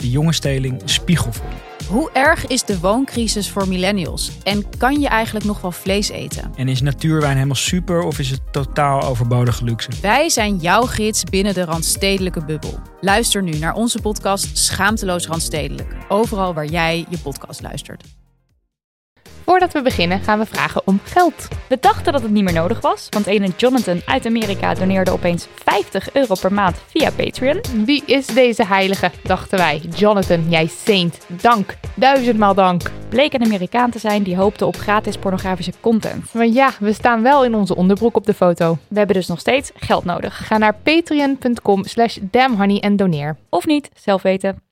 de jonge steling spiegelvol. Hoe erg is de wooncrisis voor millennials? En kan je eigenlijk nog wel vlees eten? En is natuurwijn helemaal super of is het totaal overbodige luxe? Wij zijn jouw gids binnen de Randstedelijke bubbel. Luister nu naar onze podcast Schaamteloos Randstedelijk. Overal waar jij je podcast luistert. Voordat we beginnen gaan we vragen om geld. We dachten dat het niet meer nodig was, want ene Jonathan uit Amerika doneerde opeens 50 euro per maand via Patreon. Wie is deze heilige, dachten wij. Jonathan, jij saint. Dank. Duizendmaal dank. Bleek een Amerikaan te zijn die hoopte op gratis pornografische content. Maar ja, we staan wel in onze onderbroek op de foto. We hebben dus nog steeds geld nodig. Ga naar patreon.com slash damnhoney en doneer. Of niet, zelf weten.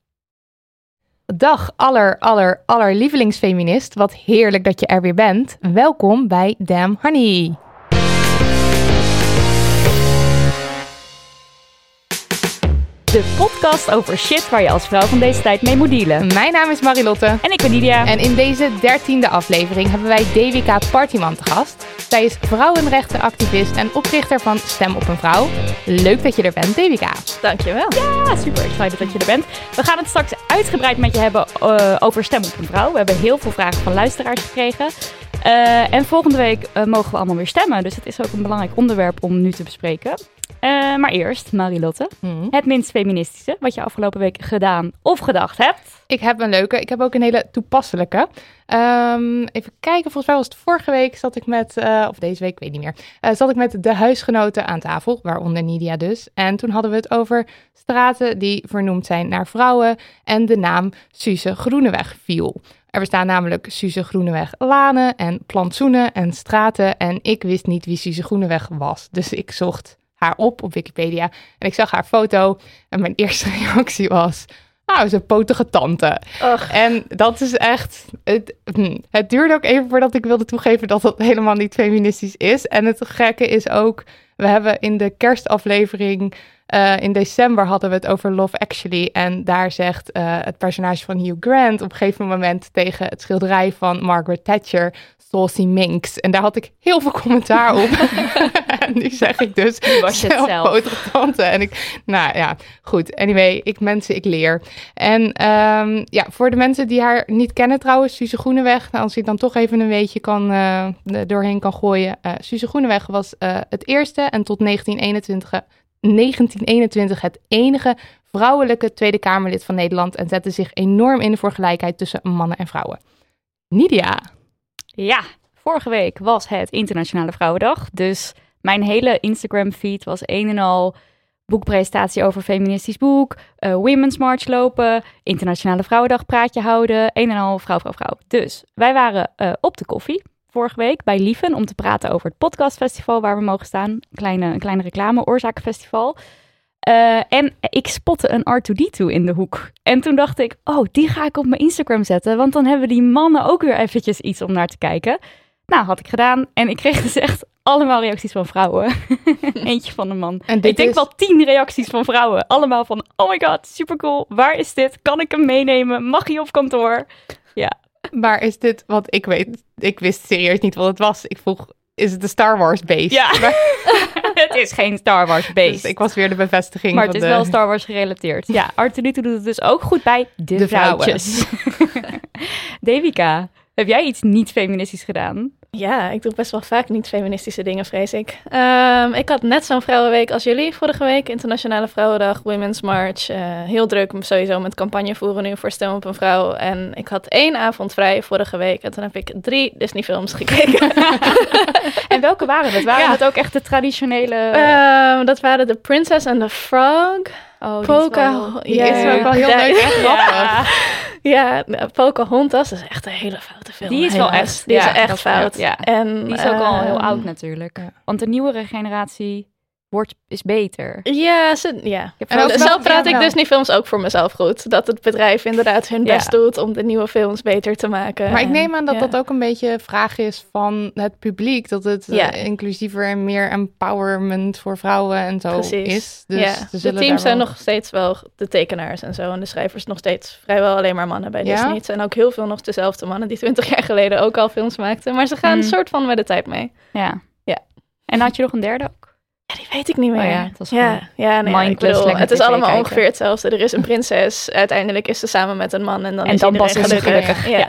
Dag aller, aller, aller lievelingsfeminist. Wat heerlijk dat je er weer bent. Welkom bij Damn Honey. De podcast over shit waar je als vrouw van deze tijd mee moet dealen. Mijn naam is Marilotte. En ik ben Lydia. En in deze dertiende aflevering hebben wij Devika Partyman te gast. Zij is vrouwenrechtenactivist en oprichter van Stem op een Vrouw. Leuk dat je er bent, Devika. Dankjewel. Ja, super excited dat je er bent. We gaan het straks uitgebreid met je hebben uh, over Stem op een Vrouw. We hebben heel veel vragen van luisteraars gekregen. Uh, en volgende week uh, mogen we allemaal weer stemmen. Dus het is ook een belangrijk onderwerp om nu te bespreken. Uh, maar eerst, Marilotte, Hmm. het minst feministische wat je afgelopen week gedaan of gedacht hebt. Ik heb een leuke. Ik heb ook een hele toepasselijke. Um, even kijken, volgens mij was het vorige week zat ik met, uh, of deze week, ik weet niet meer, uh, zat ik met de huisgenoten aan tafel, waaronder Nidia dus. En toen hadden we het over straten die vernoemd zijn naar vrouwen en de naam Suze Groeneweg viel. Er bestaan namelijk Suze Groeneweg lanen en plantsoenen en straten en ik wist niet wie Suze Groeneweg was. Dus ik zocht haar op op Wikipedia en ik zag haar foto en mijn eerste reactie was... Nou, ze een potige tante. En dat is echt... Het, hm, het duurde ook even voordat ik wilde toegeven dat dat helemaal niet feministisch is. En het gekke is ook... We hebben in de kerstaflevering... Uh, in december hadden we het over Love Actually. En daar zegt uh, het personage van Hugh Grant op een gegeven moment tegen het schilderij van Margaret Thatcher... Saucy. En daar had ik heel veel commentaar op. en nu zeg ik dus was je het zelf. tante. En ik, nou ja, goed. Anyway, ik mensen, ik leer. En um, ja, voor de mensen die haar niet kennen trouwens, Suze Groeneweg. Nou, als ik dan toch even een weetje kan, uh, doorheen kan gooien. Uh, Suze Groeneweg was uh, het eerste en tot 1921, 1921 het enige vrouwelijke Tweede Kamerlid van Nederland. En zette zich enorm in voor gelijkheid tussen mannen en vrouwen. Nidia. Ja, vorige week was het Internationale Vrouwendag. Dus mijn hele Instagram-feed was een en al boekpresentatie over feministisch boek, uh, Women's March lopen, Internationale Vrouwendag praatje houden, een en al vrouw, vrouw, vrouw. Dus wij waren uh, op de koffie vorige week bij Lieven om te praten over het podcastfestival waar we mogen staan. Kleine, een kleine reclame, Oorzakenfestival. Uh, en ik spotte een R2D2 in de hoek. En toen dacht ik, oh, die ga ik op mijn Instagram zetten. Want dan hebben die mannen ook weer eventjes iets om naar te kijken. Nou, had ik gedaan. En ik kreeg dus echt allemaal reacties van vrouwen. Eentje van een man. En ik denk is... wel tien reacties van vrouwen. Allemaal van, oh my god, super cool. Waar is dit? Kan ik hem meenemen? Mag hij op kantoor? Ja. Maar is dit, wat ik weet, ik wist serieus niet wat het was. Ik vroeg, is het de Star Wars base? Ja, het is geen Star Wars base. Dus ik was weer de bevestiging Maar het is de... wel Star Wars gerelateerd. Ja, Arturito doet het dus ook goed bij de, De vrouwen. vrouwtjes. Devika, heb jij iets niet feministisch gedaan? Ja, ik doe best wel vaak niet-feministische dingen, vrees ik. Ehm, ik had net zo'n vrouwenweek als jullie vorige week. Internationale Vrouwendag, Women's March. eh, heel druk sowieso met campagne voeren nu voor Stem op een Vrouw. En ik had één avond vrij vorige week. En toen heb ik drie Disney-films gekeken. En welke waren het? Waren Ja. het ook echt de traditionele... Ehm, dat waren The Princess and the Frog. Oh, die is wel heel- is wel heel Ja, leuk en grappig. Ja, nou, Pocahontas is echt een hele foute film. Die is wel echt- Die ja, is echt fout. ja. En, Die is ook al heel ehm, oud natuurlijk. Want de nieuwere generatie wordt, is beter. Ja, ze, ja. En ook zelf praat ja, ik wel. Disney-films ook voor mezelf goed. Dat het bedrijf inderdaad hun Ja. best doet om de nieuwe films beter te maken. Maar ik neem aan dat ja. dat ook een beetje een vraag is van het publiek. Dat het eh, inclusiever en meer empowerment voor vrouwen en zo Precies. is. Dus ja. ze De teams zijn wel- nog steeds wel de tekenaars en zo. En de schrijvers nog steeds vrijwel alleen maar mannen bij Ja? Disney. Het zijn ook heel veel nog dezelfde mannen die twintig jaar geleden ook al films maakten. Maar ze gaan Mm. een soort van met de tijd mee. Ja. Ja. En had je nog een derde? Ja, die weet ik niet meer. Oh ja, het was ja, ja, nee, ja, ik mindless bedoel, lekker het is allemaal kijken. ongeveer hetzelfde. Er is een prinses. Uiteindelijk is ze samen met een man en dan En is dan iedereen pas gelukkig. gelukkig. Ja.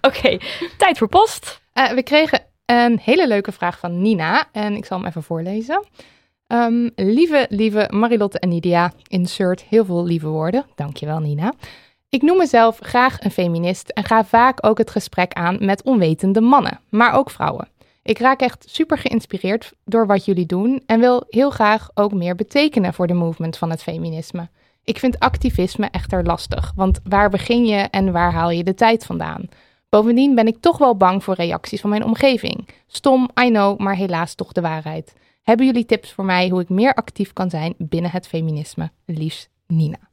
Oké, tijd voor post. Eh, we kregen een hele leuke vraag van Nina en ik zal hem even voorlezen. Ehm, lieve, lieve Marilotte en Nidia, insert heel veel lieve woorden. Dankjewel Nina. Ik noem mezelf graag een feminist en ga vaak ook het gesprek aan met onwetende mannen, maar ook vrouwen. Ik raak echt super geïnspireerd door wat jullie doen en wil heel graag ook meer betekenen voor de movement van het feminisme. Ik vind activisme echter lastig, want waar begin je en waar haal je de tijd vandaan? Bovendien ben ik toch wel bang voor reacties van mijn omgeving. Stom, I know, maar helaas toch de waarheid. Hebben jullie tips voor mij hoe ik meer actief kan zijn binnen het feminisme? Liefst Nina.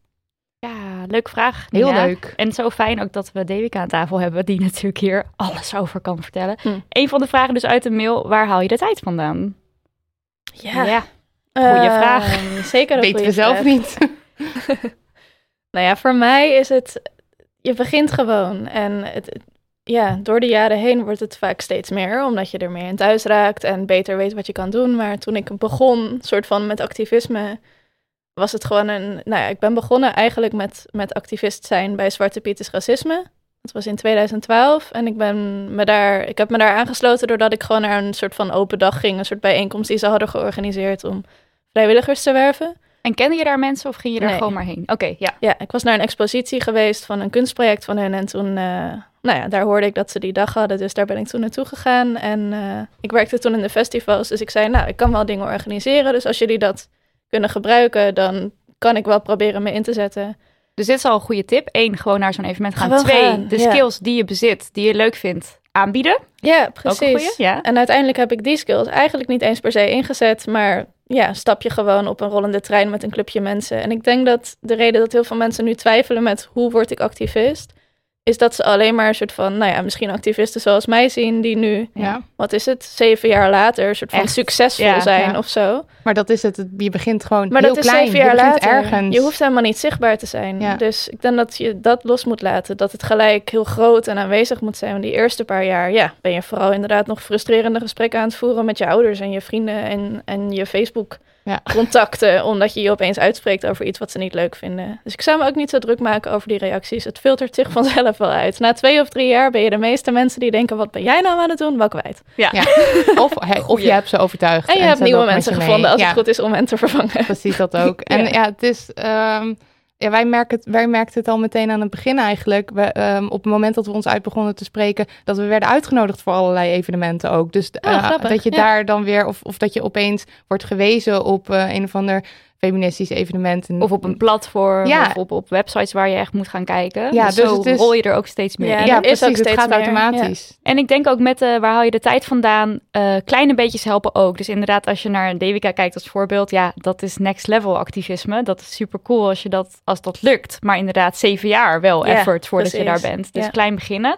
Ja, leuke vraag. Heel Nina. leuk. En zo fijn ook dat we Devika aan tafel hebben, die natuurlijk hier alles over kan vertellen. Hm. Een van de vragen dus uit de mail, waar haal je de tijd vandaan? Ja. goeie Ehm, vraag. Zeker een Weten we zelf vraag. niet. Nou ja, voor mij is het, je begint gewoon. En het- ja, door de jaren heen wordt het vaak steeds meer, omdat je er meer in thuis raakt en beter weet wat je kan doen. Maar toen ik begon, soort van met activisme, was het gewoon een, nou ja, ik ben begonnen eigenlijk met, met activist zijn bij Zwarte Piet is Racisme. Dat was in 2012 en ik, ben me daar, ik heb me daar aangesloten doordat ik gewoon naar een soort van open dag ging, een soort bijeenkomst die ze hadden georganiseerd om vrijwilligers te werven. En kende je daar mensen of ging je daar Nee. gewoon maar heen? Oké, ja. Ja, ik was naar een expositie geweest van een kunstproject van hun. En toen, eh, nou ja, daar hoorde ik dat ze die dag hadden. Dus daar ben ik toen naartoe gegaan. En eh, ik werkte toen in de festivals. Dus ik zei, nou, ik kan wel dingen organiseren. Dus als jullie dat kunnen gebruiken, dan kan ik wel proberen me in te zetten. Dus dit is al een goede tip. Eén, gewoon naar zo'n evenement gaan. Twee, gaan, de ja. skills die je bezit, die je leuk vindt, aanbieden. Ja, precies. ja. En uiteindelijk heb ik die skills eigenlijk niet eens per se ingezet. Maar ja, stap je gewoon op een rollende trein met een clubje mensen. En ik denk dat de reden dat heel veel mensen nu twijfelen met hoe word ik activist... is dat ze alleen maar een soort van, nou ja, misschien activisten zoals mij zien... die nu Ja, wat is het, zeven jaar later, een soort van Echt, succesvol ja, zijn ja. of zo. maar dat is het. Je begint gewoon Maar heel dat is klein. zeven jaar je later. ergens. Je hoeft helemaal niet zichtbaar te zijn. Dus ik denk dat je dat los moet laten. Dat het gelijk heel groot en aanwezig moet zijn. Want die eerste paar jaar, ja, ben je vooral inderdaad nog frustrerende gesprekken aan het voeren met je ouders en je vrienden en, en je Facebook. Ja. Contacten, omdat je je opeens uitspreekt over iets wat ze niet leuk vinden. Dus ik zou me ook niet zo druk maken over die reacties. Het filtert zich vanzelf wel uit. Na twee of drie jaar ben je de meeste mensen die denken: wat ben jij nou aan het doen? Wel kwijt. Ja. Of, hey, of je hebt ze overtuigd. En je hebt nieuwe mensen mee. gevonden als Ja. het goed is om hen te vervangen. Precies dat ook. En Ja. ja, het is. ehm, ja, wij, merken het, wij merkten het al meteen aan het begin eigenlijk. We, ehm, op het moment dat we ons uit begonnen te spreken, dat we werden uitgenodigd voor allerlei evenementen ook. Dus Oh, eh, dat je ja. daar dan weer, of, of dat je opeens wordt gewezen op eh, een of ander feministisch evenement. En- Of op een platform, Ja. of op, op websites waar je echt moet gaan kijken. Ja, dus, dus zo is- rol je er ook steeds meer Ja, in. ja, dat is precies. ook het steeds gaat meer, automatisch. En ik denk ook met de waar haal je de tijd vandaan, eh, kleine beetjes helpen ook. Dus inderdaad, als je naar een Devika kijkt als voorbeeld, ja, dat is next level activisme. Dat is super cool als je dat, als dat lukt. Maar inderdaad, zeven jaar wel effort voordat je precies. daar bent. Dus klein beginnen.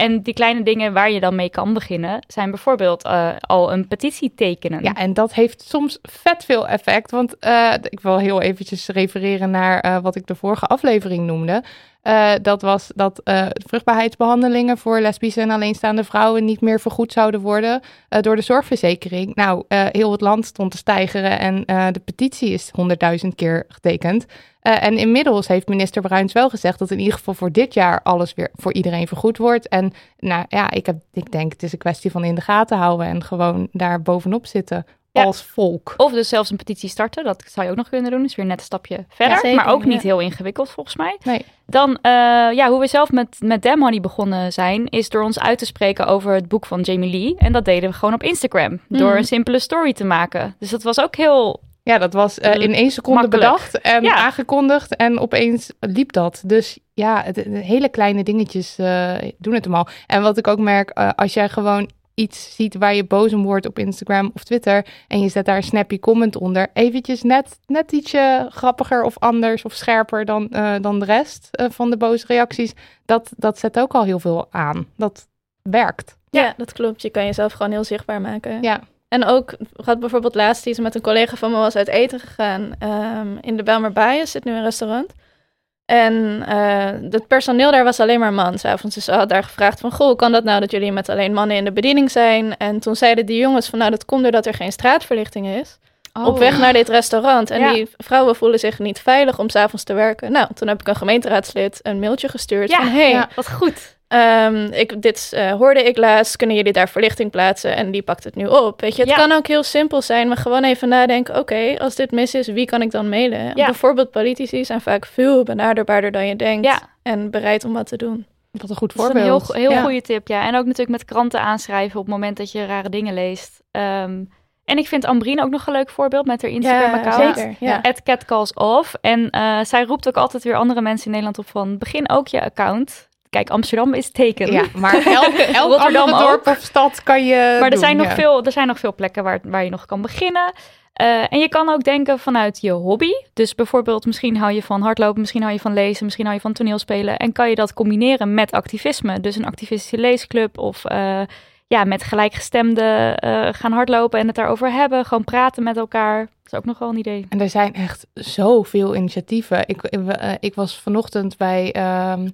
En die kleine dingen waar je dan mee kan beginnen, zijn bijvoorbeeld eh, al een petitie tekenen. Ja, en dat heeft soms vet veel effect. Want eh, ik wil heel eventjes refereren naar eh, wat ik de vorige aflevering noemde. Uh, dat was dat uh, vruchtbaarheidsbehandelingen voor lesbische en alleenstaande vrouwen niet meer vergoed zouden worden uh, door de zorgverzekering. Nou, heel het land stond te stijgeren en de petitie is honderdduizend keer getekend. en inmiddels heeft minister Bruins wel gezegd dat in ieder geval voor dit jaar alles weer voor iedereen vergoed wordt. En nou ja, ik, heb, ik denk het is een kwestie van in de gaten houden en gewoon daar bovenop zitten Ja. als volk. Of dus zelfs een petitie starten. Dat zou je ook nog kunnen doen. Is weer net een stapje verder. zeker, maar ook niet heel ingewikkeld volgens mij. Nee. Dan, eh, ja, hoe we zelf met, met Honey begonnen zijn, is door ons uit te spreken over het boek van Jamie Lee. En dat deden we gewoon op Instagram. Door Mhm. een simpele story te maken. Dus dat was ook heel. Ja, dat was eh, in één seconde Makkelijk. bedacht en aangekondigd en opeens liep dat. Dus ja, het, hele kleine dingetjes eh, doen het hem al. En wat ik ook merk, als jij gewoon iets ziet waar je boos om wordt op Instagram of Twitter en je zet daar een snappy comment onder, eventjes net, net ietsje grappiger of anders of scherper dan, eh, dan de rest eh, van de boze reacties, dat, dat zet ook al heel veel aan. Dat werkt. Ja, dat klopt. Je kan jezelf gewoon heel zichtbaar maken. Ja. En ook, ik had bijvoorbeeld laatst iets met een collega van me was uit eten gegaan. ehm, in de Belmer Baai zit nu een restaurant. En eh, het personeel daar was alleen maar man. S'avonds dus ze had daar gevraagd van, goh, hoe kan dat nou dat jullie met alleen mannen in de bediening zijn? En toen zeiden die jongens van, nou dat komt doordat er geen straatverlichting is. op weg naar dit restaurant. En Oh. Ja. die vrouwen voelen zich niet veilig om s'avonds te werken. Nou, toen heb ik een gemeenteraadslid een mailtje gestuurd Ja, van, hey, ja. Wat goed. Ehm, ik, dit eh, hoorde ik laatst. Kunnen jullie daar verlichting plaatsen? En die pakt het nu op. Weet je, het Ja. kan ook heel simpel zijn, maar gewoon even nadenken. Oké, als dit mis is, wie kan ik dan mailen? Ja. Bijvoorbeeld politici zijn vaak veel benaderbaarder dan je denkt. Ja. En bereid om wat te doen. Wat een goed Dat is een voorbeeld. heel, heel Ja. goede tip, ja. En ook natuurlijk met kranten aanschrijven op het moment dat je rare dingen leest. Ehm, en ik vind Ambrien ook nog een leuk voorbeeld met haar Instagram-account. zeker. Ja. At catcallsoff. En eh, zij roept ook altijd weer andere mensen in Nederland op van... begin ook je account. Kijk, Amsterdam is teken. Ja, maar elk, elk Rotterdam dorp of stad kan je Maar er doen, zijn, nog ja. veel, er zijn nog veel plekken waar, waar je nog kan beginnen. Eh, en je kan ook denken vanuit je hobby. Dus bijvoorbeeld, misschien hou je van hardlopen, misschien hou je van lezen, misschien hou je van toneelspelen. En kan je dat combineren met activisme. Dus een activistische leesclub of eh, ja, met gelijkgestemden eh, gaan hardlopen en het daarover hebben. Gewoon praten met elkaar. Dat is ook nog wel een idee. En er zijn echt zoveel initiatieven. Ik, ik, ik was vanochtend bij, ehm,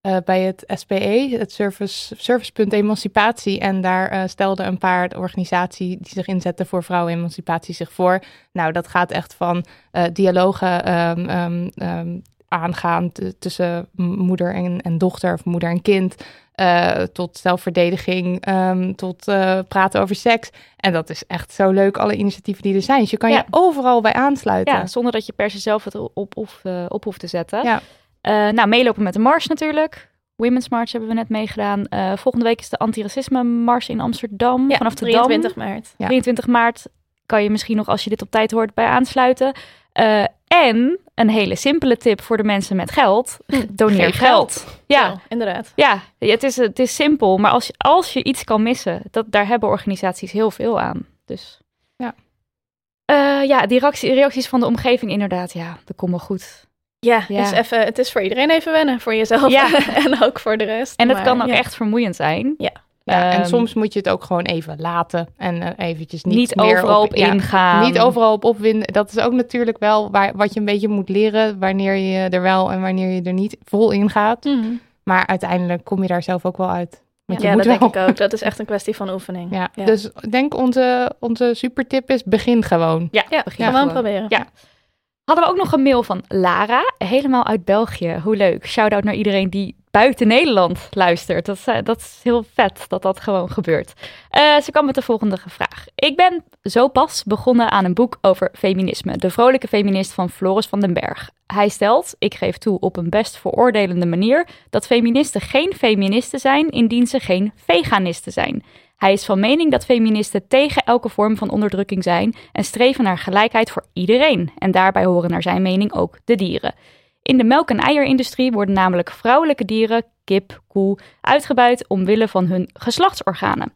eh, bij het SPE, het Service, Servicepunt Emancipatie. En daar eh, stelden een paar organisaties die zich inzetten voor vrouwenemancipatie zich voor. Nou, dat gaat echt van eh, dialogen ehm, ehm, ehm, aangaan tussen moeder en, en dochter of moeder en kind. tot zelfverdediging, tot praten over seks. En dat is echt zo leuk, alle initiatieven die er zijn. Dus je kan Ja. je overal bij aansluiten. Ja, zonder dat je per se zelf het op, op, op hoeft te zetten. Ja. Eh, nou, meelopen met de mars natuurlijk. Women's March hebben we net meegedaan. Eh, volgende week is de antiracisme mars in Amsterdam. Ja, vanaf de 23 Dam. maart. Ja. 23 maart kan je misschien nog, als je dit op tijd hoort, bij aansluiten. Eh, en een hele simpele tip voor de mensen met geld. Doneer Geef geld. Ja, inderdaad. ja het, is, het is simpel. Maar als je, als je iets kan missen, dat, daar hebben organisaties heel veel aan. Dus Ja. Eh, ja, die reactie- reacties van de omgeving inderdaad. Ja, dat komt wel goed. Ja, Ja. Dus even, het is voor iedereen even wennen. Voor jezelf Ja. en ook voor de rest. En dat Maar kan ook ja. echt vermoeiend zijn. Ja, en Ehm, soms moet je het ook gewoon even laten en eh, eventjes niet, niet, meer overal op, ja, ingaan. Niet overal op opwinden. Dat is ook natuurlijk wel waar, wat je een beetje moet leren, wanneer je er wel en wanneer je er niet vol in gaat. Mhm. Maar uiteindelijk kom je daar zelf ook wel uit. Want je Ja, moet dat wel. denk ik ook. Dat is echt een kwestie van oefening. Ja, Ja. dus ik denk onze, onze supertip is begin gewoon. Ja, Ja, begin gewoon gewoon. proberen. Ja. Hadden we ook nog een mail van Lara, helemaal uit België. Hoe leuk. Shout-out naar iedereen die buiten Nederland luistert. Dat is, eh, dat is heel vet dat dat gewoon gebeurt. Eh, ze kwam met de volgende vraag. Ik ben zo pas begonnen aan een boek over feminisme. De vrolijke feminist van Floris van den Berg. Hij stelt, ik geef toe op een best veroordelende manier, dat feministen geen feministen zijn indien ze geen veganisten zijn. Hij is van mening dat feministen tegen elke vorm van onderdrukking zijn en streven naar gelijkheid voor iedereen. En daarbij horen naar zijn mening ook de dieren. In de melk- en eierindustrie worden namelijk vrouwelijke dieren, kip, koe, uitgebuit omwille van hun geslachtsorganen.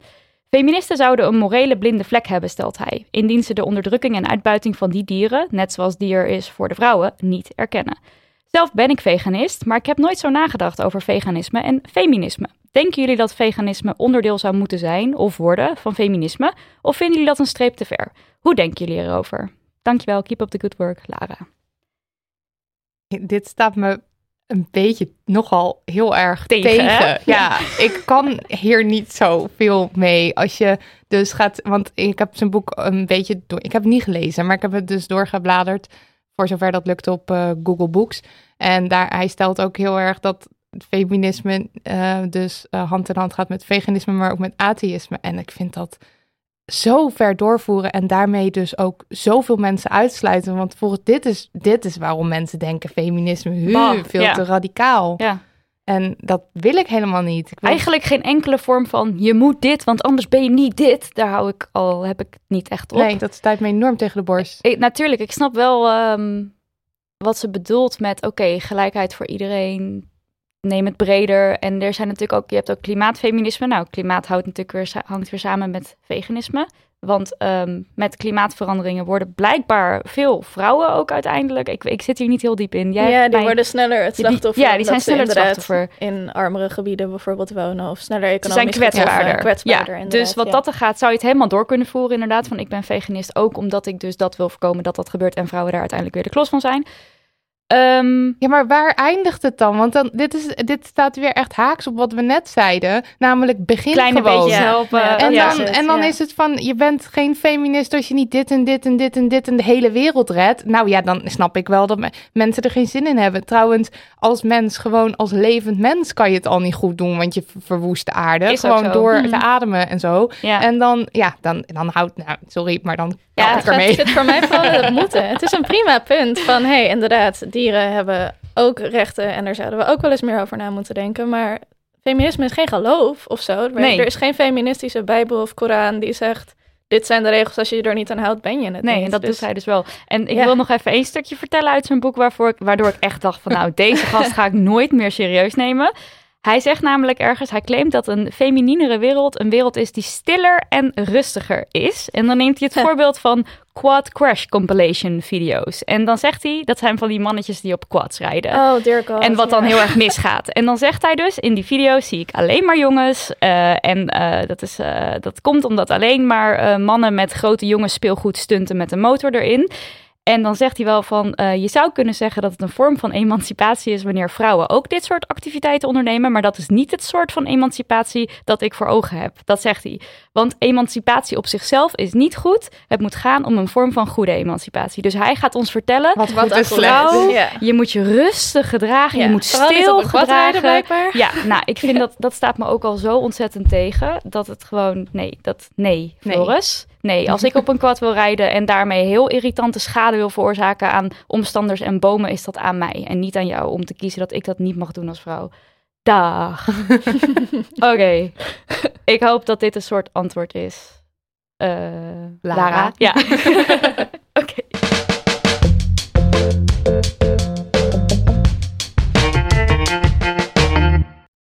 Feministen zouden een morele blinde vlek hebben, stelt hij, indien ze de onderdrukking en uitbuiting van die dieren, net zoals die er is voor de vrouwen, niet erkennen. Zelf ben ik veganist, maar ik heb nooit zo nagedacht over veganisme en feminisme. Denken jullie dat veganisme onderdeel zou moeten zijn of worden van feminisme? Of vinden jullie dat een streep te ver? Hoe denken jullie erover? Dankjewel, keep up the good work, Lara. Dit staat me een beetje nogal heel erg Tegen, tegen. Ja, ik kan hier niet zo veel mee. Als je dus gaat, want ik heb zijn boek een beetje door. Ik heb het niet gelezen, maar ik heb het dus doorgebladerd voor zover dat lukt op eh, Google Books. En daar hij stelt ook heel erg dat feminisme eh, dus eh, hand in hand gaat met veganisme, maar ook met atheïsme. En ik vind dat zo ver doorvoeren en daarmee dus ook zoveel mensen uitsluiten. Want volgens dit is, dit is waarom mensen denken feminisme hu, Bah, veel ja. te radicaal. Ja. En dat wil ik helemaal niet. Ik wil- Eigenlijk geen enkele vorm van je moet dit, want anders ben je niet dit. Daar hou ik al, heb ik niet echt op. Nee, dat stuit me enorm tegen de borst. Ik, natuurlijk, ik snap wel ehm, wat ze bedoelt met oké, gelijkheid voor iedereen. Neem het breder. En er zijn natuurlijk ook, je hebt ook klimaatfeminisme. Nou, klimaat houdt natuurlijk weer, hangt weer samen met veganisme. Want ehm, met klimaatveranderingen worden blijkbaar veel vrouwen ook uiteindelijk. Ik, ik zit hier niet heel diep in. Jij ja, die worden sneller het die- slachtoffer. ja, die zijn ze sneller het slachtoffer. In armere gebieden bijvoorbeeld wonen of sneller Ze economisch zijn kwetsbaarder. kwetsbaarder ja, dus wat ja. dat er gaat, zou je het helemaal door kunnen voeren inderdaad. Van ik ben veganist ook omdat ik dus dat wil voorkomen dat dat gebeurt en vrouwen daar uiteindelijk weer de klos van zijn. Ehm, Ja, maar waar eindigt het dan? Want dan, dit, is, dit staat weer echt haaks op wat we net zeiden. Namelijk begin kleine gewoon. beetjes Ja. helpen. Ja, En, dan, is het, en dan ja. is het van, je bent geen feminist als je niet dit en dit en dit en dit en de hele wereld redt. Nou ja, dan snap ik wel dat me- mensen er geen zin in hebben. Trouwens, als mens, gewoon als levend mens kan je het al niet goed doen, want je ver- verwoest de aarde. Is gewoon door Mhm. te ademen en zo. ja. En dan, ja, dan, dan houdt, nou, sorry, maar dan Ja, het zit voor mij vooral in het moeten. Het is een prima punt van, hé, hey, inderdaad, dieren hebben ook rechten en daar zouden we ook wel eens meer over na moeten denken. Maar feminisme is geen geloof of zo. Er- Nee. Er is geen feministische Bijbel of Koran die zegt, dit zijn de regels, als je je er niet aan houdt, ben je het Nee, niet. en dat Dus- doet hij dus wel. En ik Ja. wil nog even één stukje vertellen uit zijn boek, waarvoor ik, waardoor ik echt dacht van nou, deze gast ga ik nooit meer serieus nemen. Hij zegt namelijk ergens, hij claimt dat een femininere wereld een wereld is die stiller en rustiger is. En dan neemt hij het voorbeeld van quad crash compilation video's. En dan zegt hij, dat zijn van die mannetjes die op quads rijden. Oh, dear God. En wat dan ja. heel erg misgaat. En dan zegt hij dus, in die video's zie ik alleen maar jongens. eh, en eh, dat, is, eh, dat komt omdat alleen maar mannen met grote jongens speelgoed stunten met een motor erin. En dan zegt hij wel van, eh, je zou kunnen zeggen dat het een vorm van emancipatie is wanneer vrouwen ook dit soort activiteiten ondernemen. Maar dat is niet het soort van emancipatie dat ik voor ogen heb. Dat zegt hij. Want emancipatie op zichzelf is niet goed. Het moet gaan om een vorm van goede emancipatie. Dus hij gaat ons vertellen, Wat Wat vrouw- Ja. je moet je rustig gedragen, Ja. je moet stil rijden, gedragen. blijkbaar. Ja, nou, ik vind dat dat staat me ook al zo ontzettend tegen dat het gewoon nee, dat nee, Nee. Floris. Nee, als ik op een quad wil rijden en daarmee heel irritante schade wil veroorzaken aan omstanders en bomen, is dat aan mij en niet aan jou om te kiezen dat ik dat niet mag doen als vrouw. Dag. Oké. Ik hoop dat dit een soort antwoord is. Lara. Lara. Ja. Oké.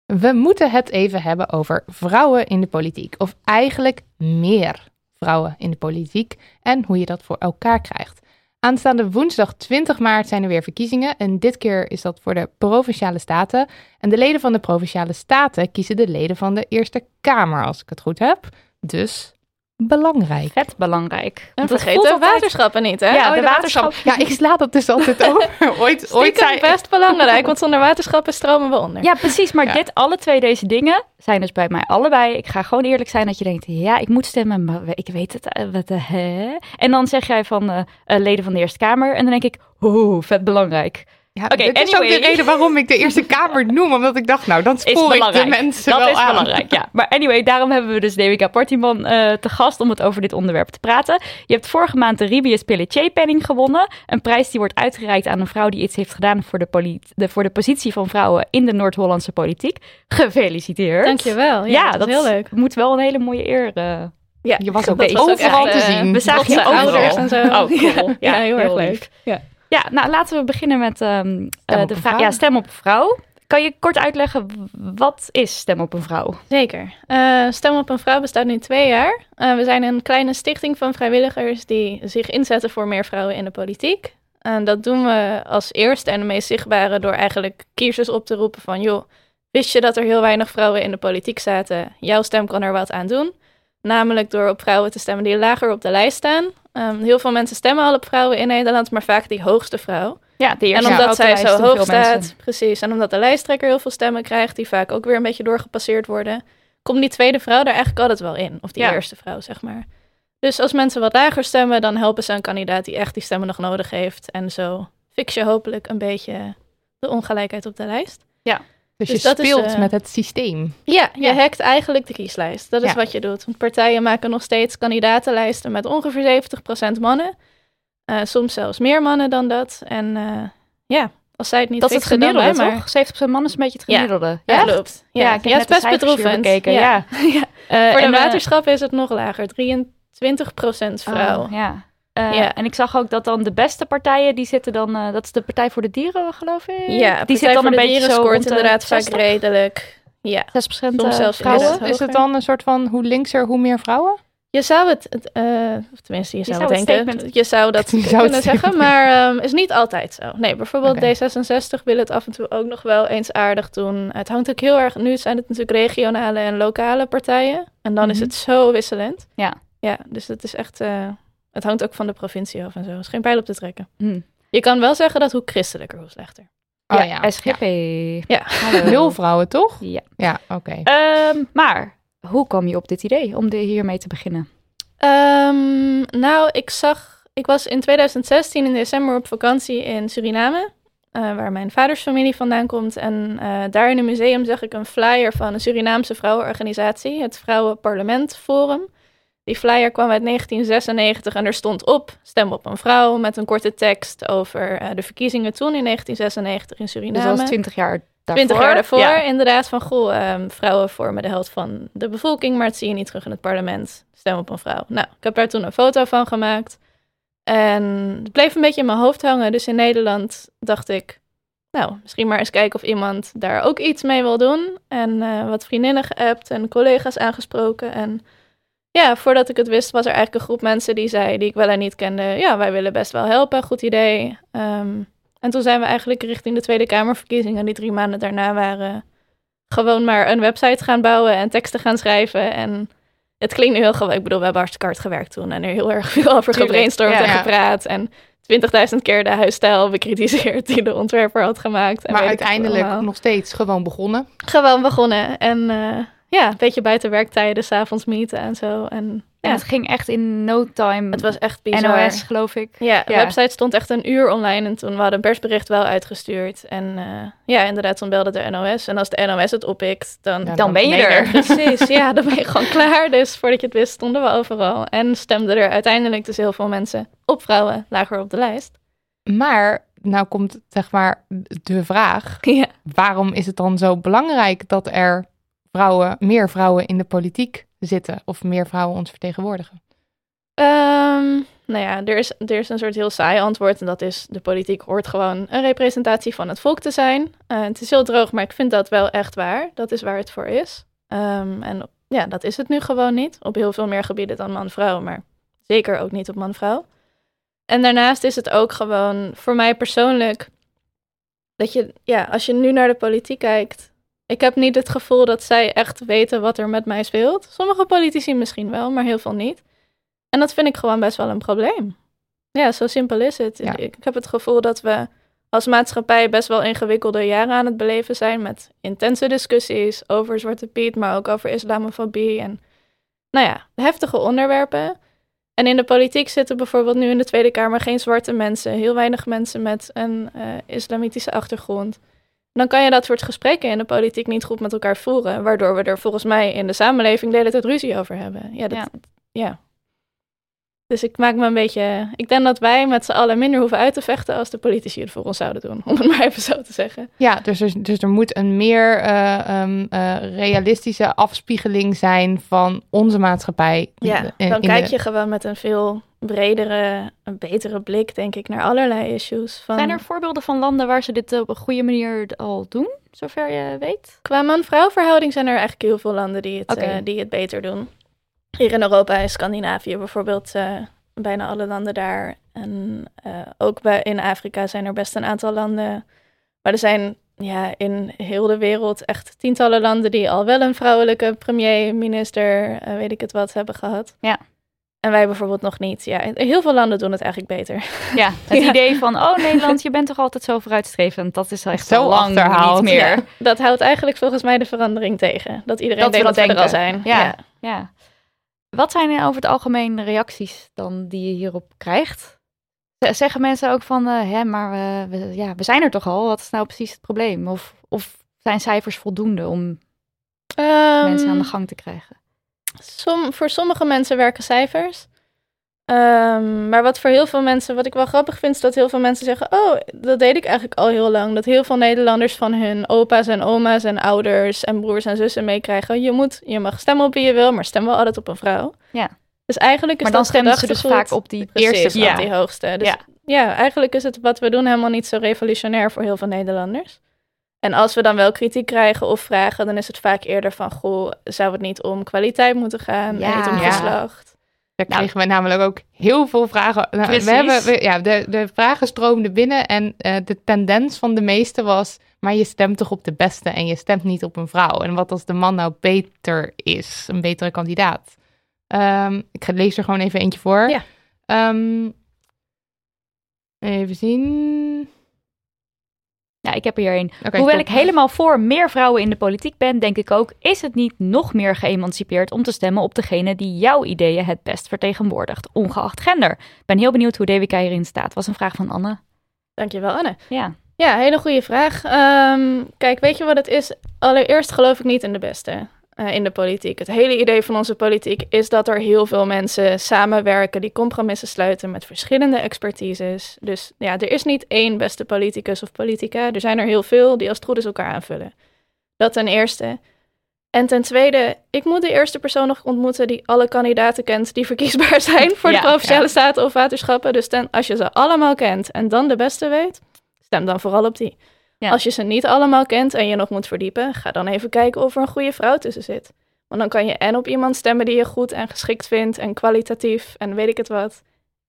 We moeten het even hebben over vrouwen in de politiek. Of eigenlijk meer vrouwen in de politiek. En hoe je dat voor elkaar krijgt. Aanstaande woensdag 20 maart zijn er weer verkiezingen. En dit keer is dat voor de provinciale staten. En de leden van de provinciale staten kiezen de leden van de Eerste Kamer, als ik het goed heb. Dus belangrijk. Vet belangrijk. En vergeet de altijd- waterschappen niet, hè? Ja, Oh, de waterschap. Ja, ik sla dat dus altijd over. Ooit, ooit zei best belangrijk, want zonder waterschappen stromen we onder. Ja, precies. Maar Ja. dit, alle twee deze dingen zijn dus bij mij allebei. Ik ga gewoon eerlijk zijn dat je denkt, ja, ik moet stemmen, maar ik weet het. eh, Wat de hè? En dan zeg jij van eh, eh, leden van de Eerste Kamer. En dan denk ik, oeh, vet belangrijk. Ja, Oké, dit is ook anyway. de reden waarom ik de Eerste Kamer noem. Omdat ik dacht, nou, dan Is spoor ik de belangrijk. mensen dat wel is aan. belangrijk, ja. Maar anyway, daarom hebben we dus Devika Partiman eh, te gast om het over dit onderwerp te praten. Je hebt vorige maand de Ribius Pelletier-penning gewonnen. Een prijs die wordt uitgereikt aan een vrouw die iets heeft gedaan voor de, de, voor de positie van vrouwen in de Noord-Hollandse politiek. Gefeliciteerd. Dankjewel. Ja, Ja, dat dat is heel leuk. moet wel een hele mooie eer. eh, Ja, Je was ook overal echt, te eh, zien. we zagen je ouders en zo. Oh, cool. Ja, Ja, heel erg leuk. lief. Ja. Ja, nou laten we beginnen met ehm, eh, de vraag. Ja, stem op een vrouw. Kan je kort uitleggen, wat is stem op een vrouw? Zeker. Eh, Stem op een vrouw bestaat nu twee jaar. Eh, we zijn een kleine stichting van vrijwilligers die zich inzetten voor meer vrouwen in de politiek. En dat doen we als eerste en de meest zichtbare door eigenlijk kiezers op te roepen van... joh, wist je dat er heel weinig vrouwen in de politiek zaten? Jouw stem kan er wat aan doen. Namelijk door op vrouwen te stemmen die lager op de lijst staan. Ehm, heel veel mensen stemmen al op vrouwen in Nederland, maar vaak die hoogste vrouw. Ja, de eerste En omdat zij zo hoog mensen. staat, precies. En omdat de lijsttrekker heel veel stemmen krijgt, die vaak ook weer een beetje doorgepasseerd worden, komt die tweede vrouw er eigenlijk altijd wel in. Of die Ja. eerste vrouw, zeg maar. Dus als mensen wat lager stemmen, dan helpen ze een kandidaat die echt die stemmen nog nodig heeft. En zo fix je hopelijk een beetje de ongelijkheid op de lijst. Dus, Dus je is, speelt eh, met het systeem. Ja, je Ja. hackt eigenlijk de kieslijst. Dat is Ja. wat je doet. Want partijen maken nog steeds kandidatenlijsten met ongeveer 70% mannen. Eh, soms zelfs meer mannen dan dat. En eh, ja, als zij het niet Dat is het dan gemiddelde, wij maar. toch? 70% man is een beetje het gemiddelde. Ja, klopt. Ja, Ja, ik heb ja, net het best bedroevend. ja. Voor de en, waterschappen is het nog lager. 23% vrouw. Oh, ja. Eh, Ja. En ik zag ook dat dan de beste partijen, die zitten dan, eh, dat is de Partij voor de Dieren, geloof ik. Ja, die zit dan een beetje zo scoort inderdaad vaak 60, redelijk. Ja, 6% Soms eh, zelfs vrouwen. Is het dan een soort van hoe linkser, hoe meer vrouwen? je zou het, eh, of tenminste, je zou, zou het denken. statement- Je zou dat Je zou kunnen zeggen, statement- maar ehm, is niet altijd zo. Nee, bijvoorbeeld Oké. D66 wil het af en toe ook nog wel eens aardig doen. Het hangt ook heel erg, nu zijn het natuurlijk regionale en lokale partijen. En dan is Mhm. het zo wisselend. Ja. Ja, dus het is echt, eh, het hangt ook van de provincie af en zo. Er is geen pijl op te trekken. Hm. Je kan wel zeggen dat hoe christelijker, hoe slechter. Oh ja, ja. SGP. Ja. Heel vrouwen, toch? Ja. Ja, oké. Ehm, maar, hoe kwam je op dit idee om de, hiermee te beginnen? Ehm, nou, ik zag, ik was in 2016 in december op vakantie in Suriname, eh, waar mijn vaders familie vandaan komt. En eh, daar in een museum zag ik een flyer van een Surinaamse vrouwenorganisatie, het Vrouwenparlement Forum. Die flyer kwam uit 1996 en er stond op stem op een vrouw met een korte tekst over eh, de verkiezingen toen in 1996 in Dus Suriname. dat was 20 jaar daarvoor. 20 jaar daarvoor, Ja. inderdaad, van goh, ehm, vrouwen vormen de helft van de bevolking, maar het zie je niet terug in het parlement. Stem op een vrouw. Nou, ik heb daar toen een foto van gemaakt. En het bleef een beetje in mijn hoofd hangen. Dus in Nederland dacht ik, nou, misschien maar eens kijken of iemand daar ook iets mee wil doen. En eh, wat vriendinnen geappt en collega's aangesproken. En ja, voordat ik het wist, was er eigenlijk een groep mensen die zei, die ik wel en niet kende, ja, wij willen best wel helpen, goed idee. Ehm, en toen zijn we eigenlijk richting de Tweede Kamerverkiezingen, die drie maanden daarna waren, gewoon maar een website gaan bouwen en teksten gaan schrijven. En het klinkt nu heel gewoon. Ik bedoel, we hebben hartstikke hard gewerkt toen en er heel erg veel over Tuurlijk, gebrainstormd ja. en gepraat. En 20.000 keer de huisstijl bekritiseerd die de ontwerper had gemaakt. En Maar uiteindelijk nog steeds gewoon begonnen. Gewoon begonnen. En eh, ja, een beetje buiten werktijden, s'avonds meeten en zo. En En ja, het ging echt in no time. het was echt bizar. NOS, geloof ik. Ja, de Ja. website stond echt een uur online en toen we hadden een persbericht wel uitgestuurd. En eh, ja, inderdaad, toen belde de NOS. En als de NOS het oppikt, dan... Ja, Dan ben je er. Precies, ja, dan ben je gewoon klaar. Dus voordat je het wist, stonden we overal. En stemden er uiteindelijk dus heel veel mensen op vrouwen lager op de lijst. Maar nou komt zeg maar de vraag: Ja. waarom is het dan zo belangrijk dat er vrouwen, meer vrouwen in de politiek zitten of meer vrouwen ons vertegenwoordigen? Ehm, nou ja, er is, er is een soort heel saai antwoord. En dat is, de politiek hoort gewoon een representatie van het volk te zijn. Eh, het is heel droog, maar ik vind dat wel echt waar. Dat is waar het voor is. Ehm, en ja, dat is het nu gewoon niet. Op heel veel meer gebieden dan man-vrouw, maar zeker ook niet op man-vrouw. En daarnaast is het ook gewoon voor mij persoonlijk dat je, ja, als je nu naar de politiek kijkt, ik heb niet het gevoel dat zij echt weten wat er met mij speelt. Sommige politici misschien wel, maar heel veel niet. En dat vind ik gewoon best wel een probleem. Ja, zo simpel is het. Ja. Ik heb het gevoel dat we als maatschappij best wel ingewikkelde jaren aan het beleven zijn met intense discussies over Zwarte Piet, maar ook over islamofobie en nou ja, heftige onderwerpen. En in de politiek zitten bijvoorbeeld nu in de Tweede Kamer geen zwarte mensen, heel weinig mensen met een eh, islamitische achtergrond. Dan kan je dat soort gesprekken in de politiek niet goed met elkaar voeren, waardoor we er volgens mij in de samenleving de hele tijd ruzie over hebben. Ja, dat, Ja. ja. Dus ik maak me een beetje. Ik denk dat wij met z'n allen minder hoeven uit te vechten als de politici het voor ons zouden doen. Om het maar even zo te zeggen. Ja, dus er, dus er moet een meer eh, ehm, eh, realistische afspiegeling zijn van onze maatschappij. Ja, in- dan in kijk de- je gewoon met een veel bredere, een betere blik, denk ik, naar allerlei issues. Van, Zijn er voorbeelden van landen waar ze dit op een goede manier al doen, zover je weet? Qua man-vrouw verhouding zijn er eigenlijk heel veel landen die het, eh, die het beter doen. Hier in Europa is Scandinavië bijvoorbeeld eh, bijna alle landen daar. En eh, ook bij, in Afrika zijn er best een aantal landen. Maar er zijn ja, in heel de wereld echt tientallen landen die al wel een vrouwelijke premier, minister, eh, weet ik het wat, hebben gehad. Ja. En wij bijvoorbeeld nog niet. Ja, heel veel landen doen het eigenlijk beter. Ja, het Ja. idee van, oh Nederland, je bent toch altijd zo vooruitstrevend. Dat is echt Zo al lang achterhaald. niet meer. Ja, dat houdt eigenlijk volgens mij de verandering tegen. Dat iedereen Dat denkt dat we er al zijn. Ja. Ja. Wat zijn er over het algemeen de reacties dan die je hierop krijgt? Zeggen mensen ook van, eh, hè, maar we, we- ja, we zijn er toch al? Wat is nou precies het probleem? Of, of zijn cijfers voldoende om Ehm, mensen aan de gang te krijgen? Som, voor sommige mensen werken cijfers. Ehm, maar wat voor heel veel mensen, wat ik wel grappig vind, is dat heel veel mensen zeggen: Oh, dat deed ik eigenlijk al heel lang. Dat heel veel Nederlanders van hun opa's en oma's en ouders en broers en zussen meekrijgen: Je moet, je mag stemmen op wie je wil, maar stem wel altijd op een vrouw. Ja. Dus eigenlijk is Maar dan dat stemmen ze dus vaak op die Precies, eerste vrouw. die hoogste. Dus Ja. ja. eigenlijk is het wat we doen helemaal niet zo revolutionair voor heel veel Nederlanders. En als we dan wel kritiek krijgen of vragen, dan is het vaak eerder van, goh, zou het niet om kwaliteit moeten gaan Ja. en niet om Ja. geslacht? Daar Nou. kregen we namelijk ook heel veel vragen. Nou, we hebben, we- ja, de, de vragen stroomden binnen en eh, de tendens van de meeste was... maar je stemt toch op de beste en je stemt niet op een vrouw. En wat als de man nou beter is, een betere kandidaat? Ehm, ik ga- lees er gewoon even eentje voor. Ja. Ehm, even zien. Ja, ik heb er hier een. Hoewel ik helemaal voor meer vrouwen in de politiek ben, denk ik ook, is het niet nog meer geëmancipeerd om te stemmen op degene die jouw ideeën het best vertegenwoordigt, ongeacht gender. Ik ben heel benieuwd hoe DWK hierin staat. Was een vraag van Anne. Dankjewel, Anne. Ja, Ja, hele goede vraag. Ehm, kijk, weet je wat het is? Allereerst geloof ik niet in de beste eh, in de politiek. Het hele idee van onze politiek is dat er heel veel mensen samenwerken die compromissen sluiten met verschillende expertises. Dus ja, er is niet één beste politicus of politica. Er zijn er heel veel die als het goed is elkaar aanvullen. Dat ten eerste. En ten tweede, ik moet de eerste persoon nog ontmoeten die alle kandidaten kent die verkiesbaar zijn voor Ja, de provinciale ja. staten of waterschappen. Dus ten, als je ze allemaal kent en dan de beste weet, stem dan vooral op die. Als je ze niet allemaal kent en je nog moet verdiepen, ga dan even kijken of er een goede vrouw tussen zit. Want dan kan je en op iemand stemmen die je goed en geschikt vindt en kwalitatief en weet ik het wat.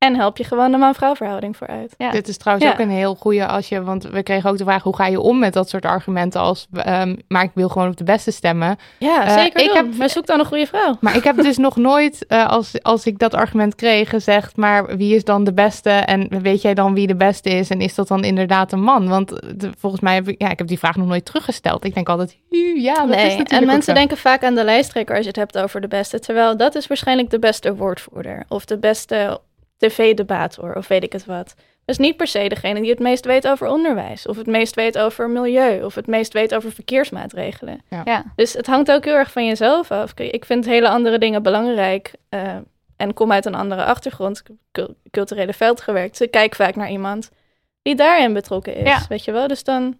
En help je gewoon de man-vrouw verhouding vooruit. Ja. Dit is trouwens Ja. ook een heel goede als je, want we kregen ook de vraag hoe ga je om met dat soort argumenten als, ehm, maar ik wil gewoon op de beste stemmen. Ja, Eh, zeker ik doen. heb- Maar zoek dan een goede vrouw. Maar ik heb dus nog nooit, eh, als, als ik dat argument kreeg, gezegd, maar wie is dan de beste en weet jij dan wie de beste is en is dat dan inderdaad een man? Want eh, de- volgens mij heb ik, ja, ik heb die vraag nog nooit teruggesteld. Ik denk altijd, "Hu, ja, dat is nee, natuurlijk en ook mensen zo." denken vaak aan de lijsttrekker als je het hebt over de beste. Terwijl dat is waarschijnlijk de beste woordvoerder. Of de beste tv-debator, of weet ik het wat. Dat is niet per se degene die het meest weet over onderwijs. Of het meest weet over milieu. Of het meest weet over verkeersmaatregelen. ja. Dus het hangt ook heel erg van jezelf af. Ik vind hele andere dingen belangrijk. eh, en kom uit een andere achtergrond. Ik heb cul- culturele veld gewerkt. Dus ik kijk vaak naar iemand die daarin betrokken is. Ja. Weet je wel? Dus dan...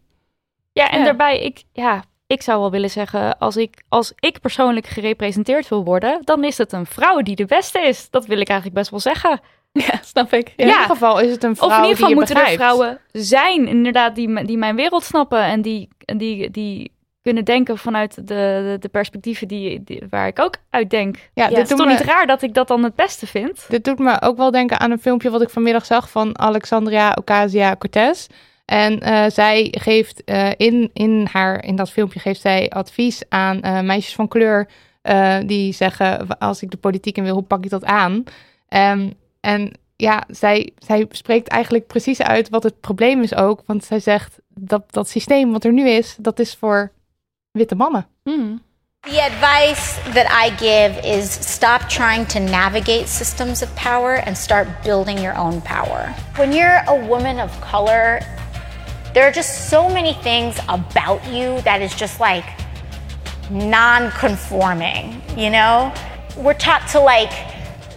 Ja, en Ja. daarbij, ik, ja, ik zou wel willen zeggen, als ik, als ik persoonlijk gerepresenteerd wil worden, dan is het een vrouw die de beste is. Dat wil ik eigenlijk best wel zeggen. Ja, snap ik. In Ja. ieder geval is het een vrouw Of in ieder geval moeten er vrouwen zijn, inderdaad, die, die mijn wereld snappen en die, die, die kunnen denken vanuit de, de, de perspectieven die, die, waar ik ook uit denk. Ja, Ja, Het is toch me- niet raar dat ik dat dan het beste vind? Dit doet me ook wel denken aan een filmpje wat ik vanmiddag zag van Alexandria Ocasio-Cortez. En eh, zij geeft eh, in, in, haar, in dat filmpje geeft zij advies aan eh, meisjes van kleur die zeggen, als ik de politiek in wil, hoe pak ik dat aan? Ehm, en ja, zij, zij spreekt eigenlijk precies uit wat het probleem is ook. Want zij zegt, dat, dat systeem wat er nu is, dat is voor witte mannen. Hmm. The advice that I give is stop trying to navigate systems of power and start building your own power. When you're a woman of color, there are just so many things about you that is just like non conforming, you know? We're taught to like,